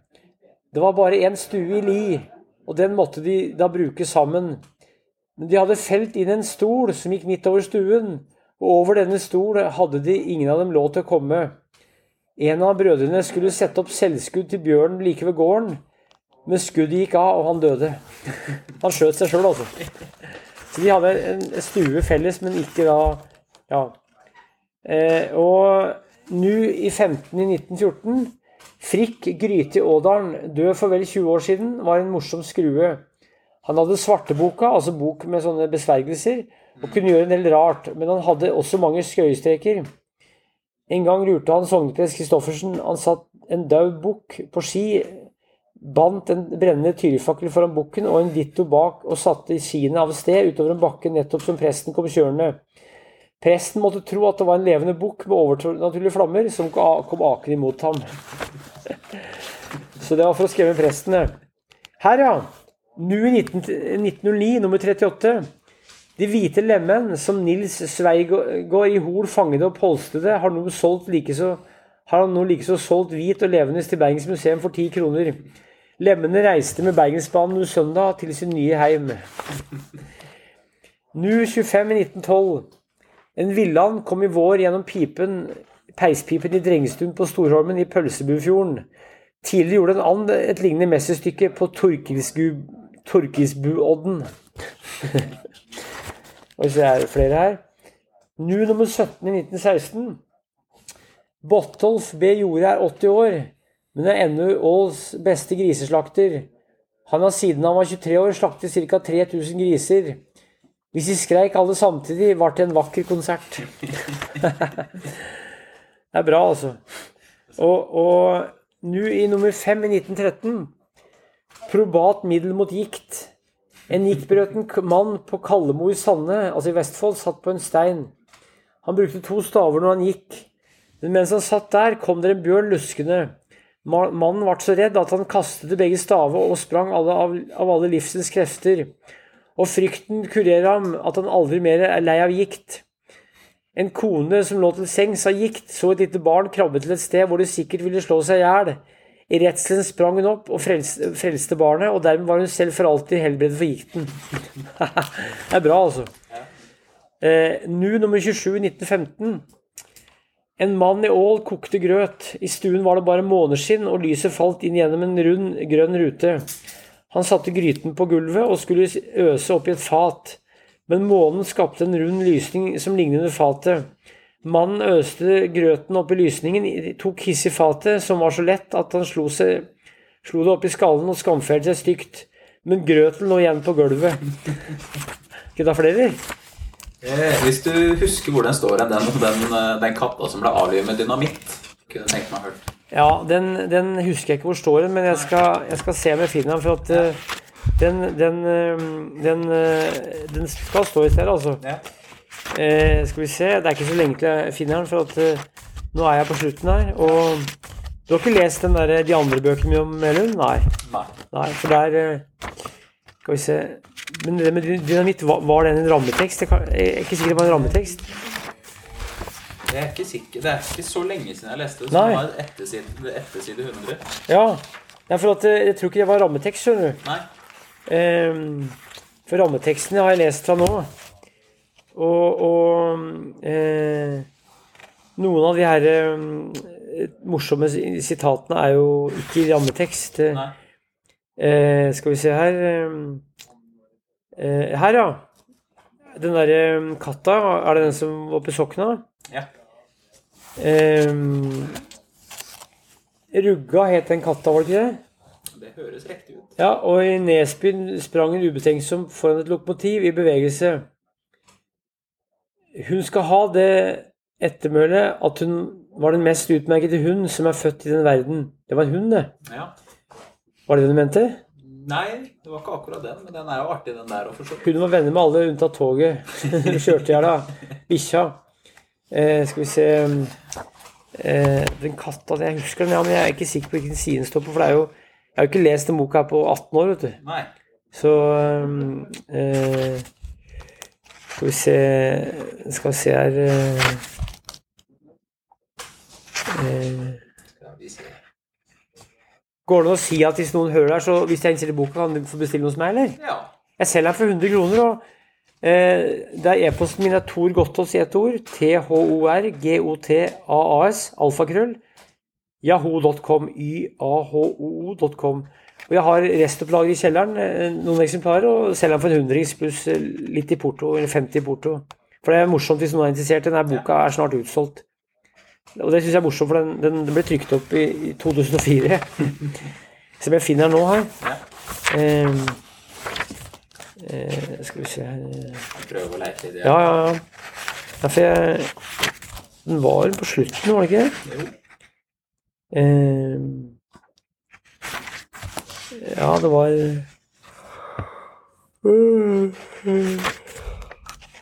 Det var bare én stue i Li, og den måtte de da bruke sammen. Men de hadde felt inn en stol som gikk midt over stuen, og over denne stol hadde de ingen av dem lov til å komme. En av brødrene skulle sette opp selvskudd til bjørnen like ved gården, men skuddet gikk av, og han døde. Han skjøt seg sjøl, altså. Så de hadde en stue felles, men ikke da Ja. Eh, og nå i 15 i 1914 Frikk Gryte i Ådalen, død for vel 20 år siden, var en morsom skrue. Han hadde svarteboka, altså bok med sånne besvergelser, og kunne gjøre en del rart, men han hadde også mange skøyestreker. En gang lurte han sogneprest Christoffersen. Han satt en død bukk på ski, bandt en brennende tyrifakkel foran bukken og en ditto bak og satte skiene av sted utover en bakke nettopp som presten kom kjørende. Presten måtte tro at det var en levende bukk med overnaturlige flammer som kom akende imot ham. Så det var for å skremme presten. Her, ja. Nu i 19, 1909, nummer 38. De hvite lemen som Nils Sveigård i Hol fangede og polstrede, har nå har han nå likeså solgt hvit og levende til Bergens museum for ti kroner. Lemmene reiste med Bergensbanen nå søndag til sin nye heim. Nu 25 i 1912. En villand kom i vår gjennom pipen, peispipen i Drengestuen på Storholmen i Pølsebufjorden. Tidligere gjorde en and et lignende mesterstykke på Torkisbuodden. Og så er det flere her. Nu nummer 17 i 1916. Bottolf B. Jorde er 80 år, men er ennå Åls beste griseslakter. Han har siden han var 23 år slaktet ca. 3000 griser. Hvis de skreik alle samtidig, ble det en vakker konsert. det er bra, altså. Og, og nå i nummer fem i 1913 Probat middel mot gikt. En giktbrøten mann på Kallemo i Sande, altså i Vestfold, satt på en stein. Han brukte to staver når han gikk. Men mens han satt der, kom det en bjørn luskende. Mannen ble så redd at han kastet begge stave og sprang alle av, av alle livsens krefter. Og frykten kurerer ham at han aldri mer er lei av gikt. En kone som lå til sengs av gikt, så et lite barn krabbe til et sted hvor det sikkert ville slå seg i hjel. I redselen sprang hun opp og frelste, frelste, barnet, og dermed var hun selv for alltid helbredet for gikten. det er bra, altså. Eh, nu nummer 27 1915. En mann i Ål kokte grøt. I stuen var det bare måneskinn, og lyset falt inn gjennom en rund, grønn rute. Han satte gryten på gulvet og skulle øse oppi et fat, men månen skapte en rund lysning som lignet fatet. Mannen øste grøten opp i lysningen, tok hiss i fatet, som var så lett at han slo, seg, slo det opp i skallen og skamfelte seg stygt. Men grøten lå igjen på gulvet. Skal vi ta flere? Eh, hvis du husker hvor den står den, den, eh, den katta som ble avlivet med dynamitt, kunne tenkt meg hørt. Ja, den, den, husker jeg ikke hvor står den, men jeg skal, jeg skal se om jeg finner den. For at uh, den, den, den, den, skal stå i stedet, altså. Ja. Eh, skal vi se Det er ikke så lenge til jeg finner den, for at nå er jeg på slutten her. Og du har ikke lest den der, de andre bøkene mine om Melund? Nei. Nei. Nei. For der Skal vi se men det med dynamitt, var det en rammetekst? Jeg er ikke sikker var en rammetekst. Jeg er ikke sikker. Det er ikke så lenge siden jeg leste det. Så det var etter side, etter side 100. Ja. ja, for at, eh, jeg tror ikke det var rammetekst, skjønner du. Nei. Um, for rammeteksten har jeg lest fra nå. Og, og eh, noen av de her eh, morsomme sitatene er jo ikke i rammetekst. Nei. Eh, skal vi se her Eh, her, ja. Den derre katta, er det den som var på Sokna? Ja. Eh, Rugga het den katta, var det ikke det? Det høres riktig ut. Ja, og i Nesby sprang hun ubetenksom foran et lokomotiv i bevegelse. Hun skal ha det ettermølet at hun var den mest utmerkede hund som er født i den verden. Det var en hund, det. Ja. Var det det du mente? Nei, det var ikke akkurat den, men den er jo artig, den der Hun var venner med alle unntatt toget. Hun kjørte i hjel bikkja. Eh, skal vi se eh, Den katta Jeg husker den, ja, men jeg er ikke sikker på hvilken side den står på. For det er jo Jeg har jo ikke lest den boka her på 18 år, vet du. Nei. Så eh, Skal vi se Skal vi se her eh, eh Går det an å si at hvis noen hører der, så hvis jeg innstiller boka, kan du få bestille hos meg, eller? Ja. Jeg selger den for 100 kroner, og eh, det er e-posten min er Tor Gottaas i ett ord. T-H-O-R-G-O-T-A-A-S. Alfakrøll. Yahoo.com. Y-A-H-O-O.com. Og jeg har restopplager i kjelleren, eh, noen eksemplarer, og selger den for en hundrings pluss eh, litt i porto, eller 50 i porto. For det er morsomt hvis noen er interessert. Denne boka er snart utsolgt. Og det syns jeg er morsomt, for den, den, den ble trykt opp i, i 2004. Som jeg finner den nå her. Eh, eh, skal vi se her Prøve å leite i det? Ja, ja, ja. ja for jeg Den var på slutten, var det ikke det? Jo. Eh, ja, det var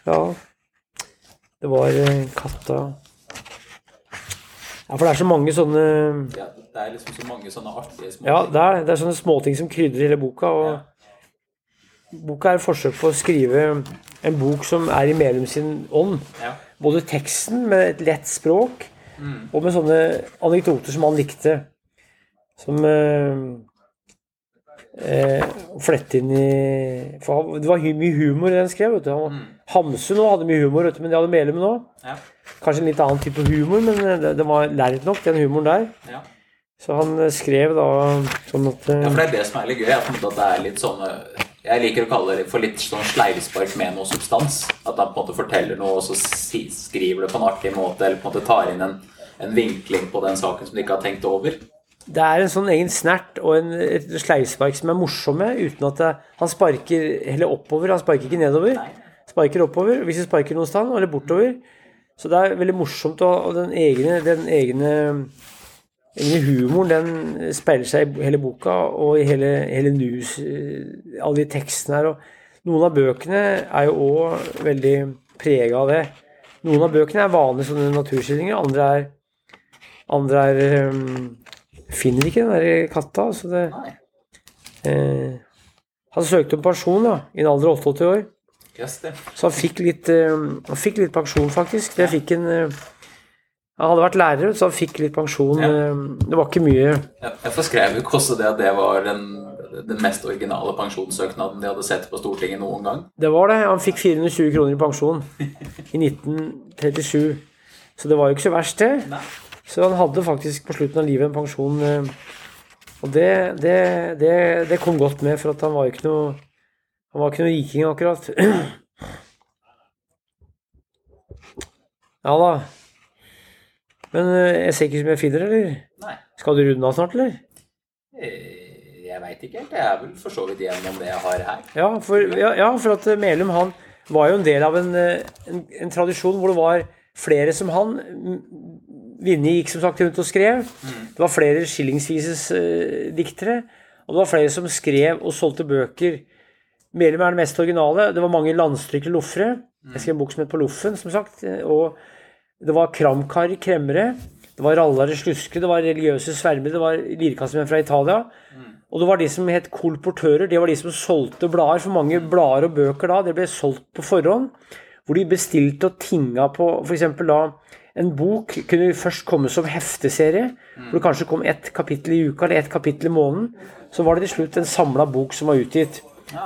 Ja. Det var katta ja, for det er så mange sånne Ja, det er liksom så mange sånne artige småting. Ja, det er, det er sånne småting som krydrer hele boka. Og, ja. Boka er et forsøk på å skrive en bok som er i Melum sin ånd. Ja. Både teksten med et lett språk, Mm. og med sånne anekdoter som han likte. Som eh, eh, flette inn i For det var mye humor i den skrev. vet du. Han, Mm. Hamsun hadde mye humor, vet du, men det hadde Melum nå. Ja. Kanskje en litt annen type humor, men eh, det, det var lært nok, den humoren der. Ja. Så han eh, skrev da sånn at eh, Ja, for det er det som er litt gøy. At det er litt sånne Jeg liker å kalle det for litt sånn sleivspark med noe substans. At han på en måte forteller noe, og så skriver det på en artig måte, eller på en måte tar inn en, en vinkling på den saken som de ikke har tenkt over. Det er en sånn egen snert og en, sleivspark som er morsomme, uten at det, han sparker heller oppover. Han sparker ikke nedover. Nei. Sparker oppover hvis du sparker noe sted, eller bortover. Så det er veldig morsomt, og, den egne, den egne humoren den speiler seg i hele boka og i hele, hele news, eh, alle de tekstene her. Og noen av bøkene er jo òg veldig prega av det. Noen av bøkene er vanlige sånne naturskildringer, andre er andre er um, Finner ikke den der katta. Så det, eh, han søkte om pensjon da, i en alder av 88 år. Yes. Så han fikk litt, um, han fikk litt pensjon, faktisk. Det fikk en eh, Han hadde vært lærer, så han fikk litt pensjon. Ja. eh, Det var ikke mye. Jeg forskrev jo ikke også det at det var den, den mest originale pensjonssøknaden de hadde sett på Stortinget noen gang. Det var det. Han fikk 420 kroner i pensjon i 1937. Så det var jo ikke så verst, det. Nei. Så han hadde faktisk på slutten av livet en pensjon. eh, Og det, det, det, det kom godt med, for at han var jo ikke noe Han var ikke noe riking, akkurat. Ja da. Men eh, jeg ser ikke som jeg finner, eller? Nei. Skal du runde av snart, eller? Eh, Jeg veit ikke helt. Jeg er vel for så vidt gjennom det jeg har her. Ja, for, ja, ja, for at eh, Melum han var jo en del av en, en, en tradisjon hvor det var flere som han. Vinje gikk som sagt rundt og skrev. Det var flere skillingsvises eh, diktere. Og det var flere som skrev og solgte bøker. Melum er det mest originale. Det var mange landstrykkere loffere. Jeg skrev en bok som het På loffen, som sagt. Og det var kramkar, kremmere. Det var rallare, sluske, det var religiøse svermer, det var lirkassemenn fra Italia. Og det var de som het kolportører. Det var de som solgte blader. For mange blader og bøker da, det ble solgt på forhånd. Hvor de bestilte og tinga på f.eks. da en bok kunne først komme som hefteserie. Hvor det kanskje kom ett kapittel i uka eller ett kapittel i måneden. Så var det til slutt en samla bok som var utgitt.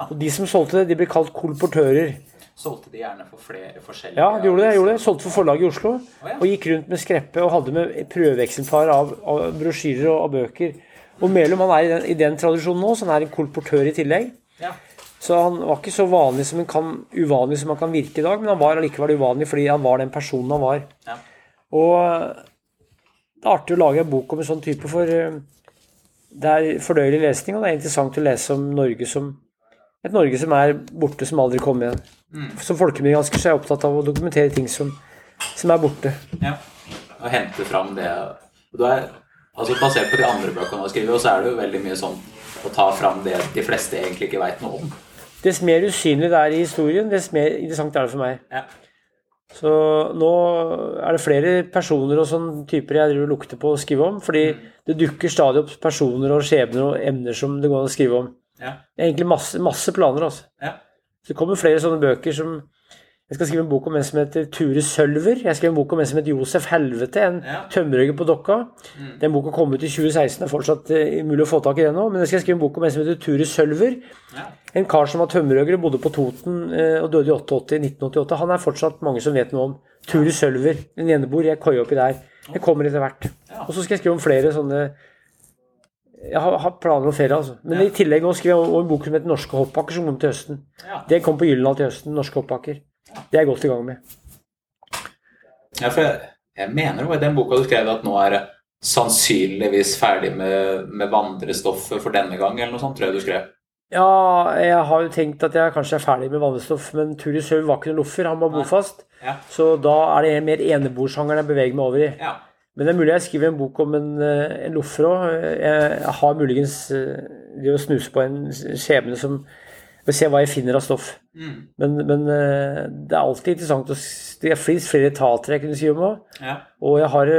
Og de som solgte det, de ble kalt kolportører. Solgte de gjerne for flere forskjellige Ja, de gjorde det. jeg gjorde det. Solgte for forlaget i Oslo. ja. Og gikk rundt med skreppe og hadde med prøveeksemplar av, av brosjyrer og av bøker. Og Melum han er i den, i den tradisjonen nå, så han er en kolportør i tillegg. Ja. Så han var ikke så vanlig som han kan, uvanlig som han kan virke i dag, men han var allikevel uvanlig fordi han var den personen han var. Ja. Og det er artig å lage en bok om en sånn type, for eh, det er fordøyelig lesning, og det er interessant å lese om Norge som et Norge som er borte, som aldri kommer igjen. Som folkemiljøgransker så er jeg opptatt av å dokumentere ting som, som er borte. Ja. Og hente fram det du er, altså Basert på de andre bøkene du har skrevet, så er det jo veldig mye sånn å ta fram det de fleste egentlig ikke veit noe om. Dess mer usynlig det er i historien, dess mer interessant er det for meg. Ja. Så nå er det flere personer og sånne typer jeg driver lukter på å skrive om, fordi det dukker stadig opp personer og skjebner og emner som det går an å skrive om. Ja. Det er egentlig masse, masse planer, altså. Ja. Så det kommer flere sånne bøker som Jeg skal skrive en bok om en som heter Ture Sølver. Jeg skrev en bok om en som heter Josef Helvete, en Ja. tømmerhøger på Dokka. Den boka kom ut i 2016, det er fortsatt eh, mulig å få tak i den nå. Men jeg skal skrive en bok om en som heter Ture Sølver. Ja. En kar som var tømmerhogger og bodde på Toten eh, og døde i 88, 1988. Han er fortsatt mange som vet noe om. Ture Sølver. En eneboer. Jeg koia oppi der. Det kommer etter hvert. Ja. Og så skal jeg skrive om flere sånne Jeg har, har planer om ferie, altså. Men i tillegg nå skriver jeg om en bok som heter Norske hoppbakker, som kommer til høsten. Ja. Det kom på Gyldendal til høsten. Norske hoppbakker. Det er jeg godt i gang med. Ja, for jeg, jeg mener jo i den boka du skrev at nå er det sannsynligvis ferdig med, med vandrestoffet for denne gang, eller noe sånt, tror jeg du skrev. Ja, jeg har jo tenkt at jeg kanskje er ferdig med vannestoff, men Turi Sølv var ikke noen loffer, han var bofast. Ja. Så da er det mer enebordsjangeren jeg beveger meg over i. Ja. Men det er mulig jeg skriver en bok om en, eh, en loffer òg. Jeg har muligens eh, det å snuse på en skjebne som Vil se hva jeg finner av stoff. Mm. Men, men eh, det er alltid interessant å Det fins flere etater jeg kunne si om òg. Ja. Og jeg har,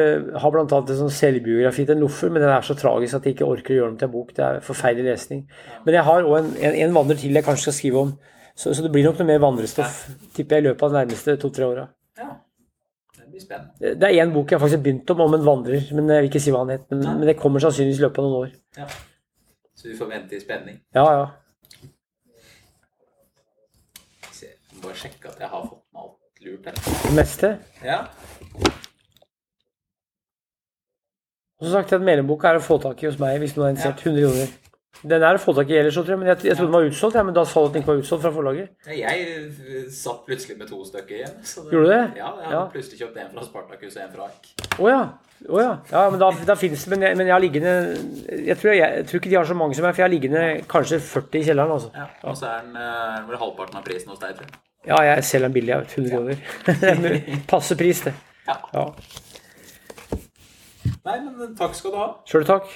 har annet en sånn selvbiografi til en loffer, men den er så tragisk at jeg ikke orker å gjøre den til en bok. Det er forferdelig lesning. Men jeg har òg en, en, en vandrer til jeg kanskje skal skrive om. Så, så det blir nok noe mer vandrestoff, tipper jeg, i løpet av de nærmeste to-tre åra. ja. Blir spennende. Det er én bok jeg har faktisk begynt om, om en vandrer. Men jeg vil ikke si hva han het. Men, men det kommer sannsynligvis i løpet av noen år. Ja. Så vente i spenning. Ja, ja. Jeg må Bare sjekke at jeg har fått med alt lurt her. Det meste. Ja. Og som sagt, den medlemboka er å få tak i hos meg hvis noen er interessert. 100 kroner. Den er å få tak i ellers, tror jeg, men jeg, jeg trodde den var utsolgt. Ja, men da sa du at den ikke var utsolgt fra forlaget. Jeg eh, satt plutselig med to stykker igjen. Det, Gjorde du det? Ja, jeg hadde Ja. plutselig kjøpt en fra Spartacus og en fra Ark. Å ja. Oh, ja. ja. Men da, da finnes det. Men jeg, men jeg har liggende jeg tror, jeg, tror ikke de har så mange som meg, for jeg har liggende kanskje 40 i kjelleren. altså. Ja. Og så er den vel halvparten av prisen hos deg, tror jeg. Ja, jeg selger den billig. jeg vet, 100 kroner. Er Passe pris, det. Ja. Ja. Nei, men takk skal du ha. Sjøl takk.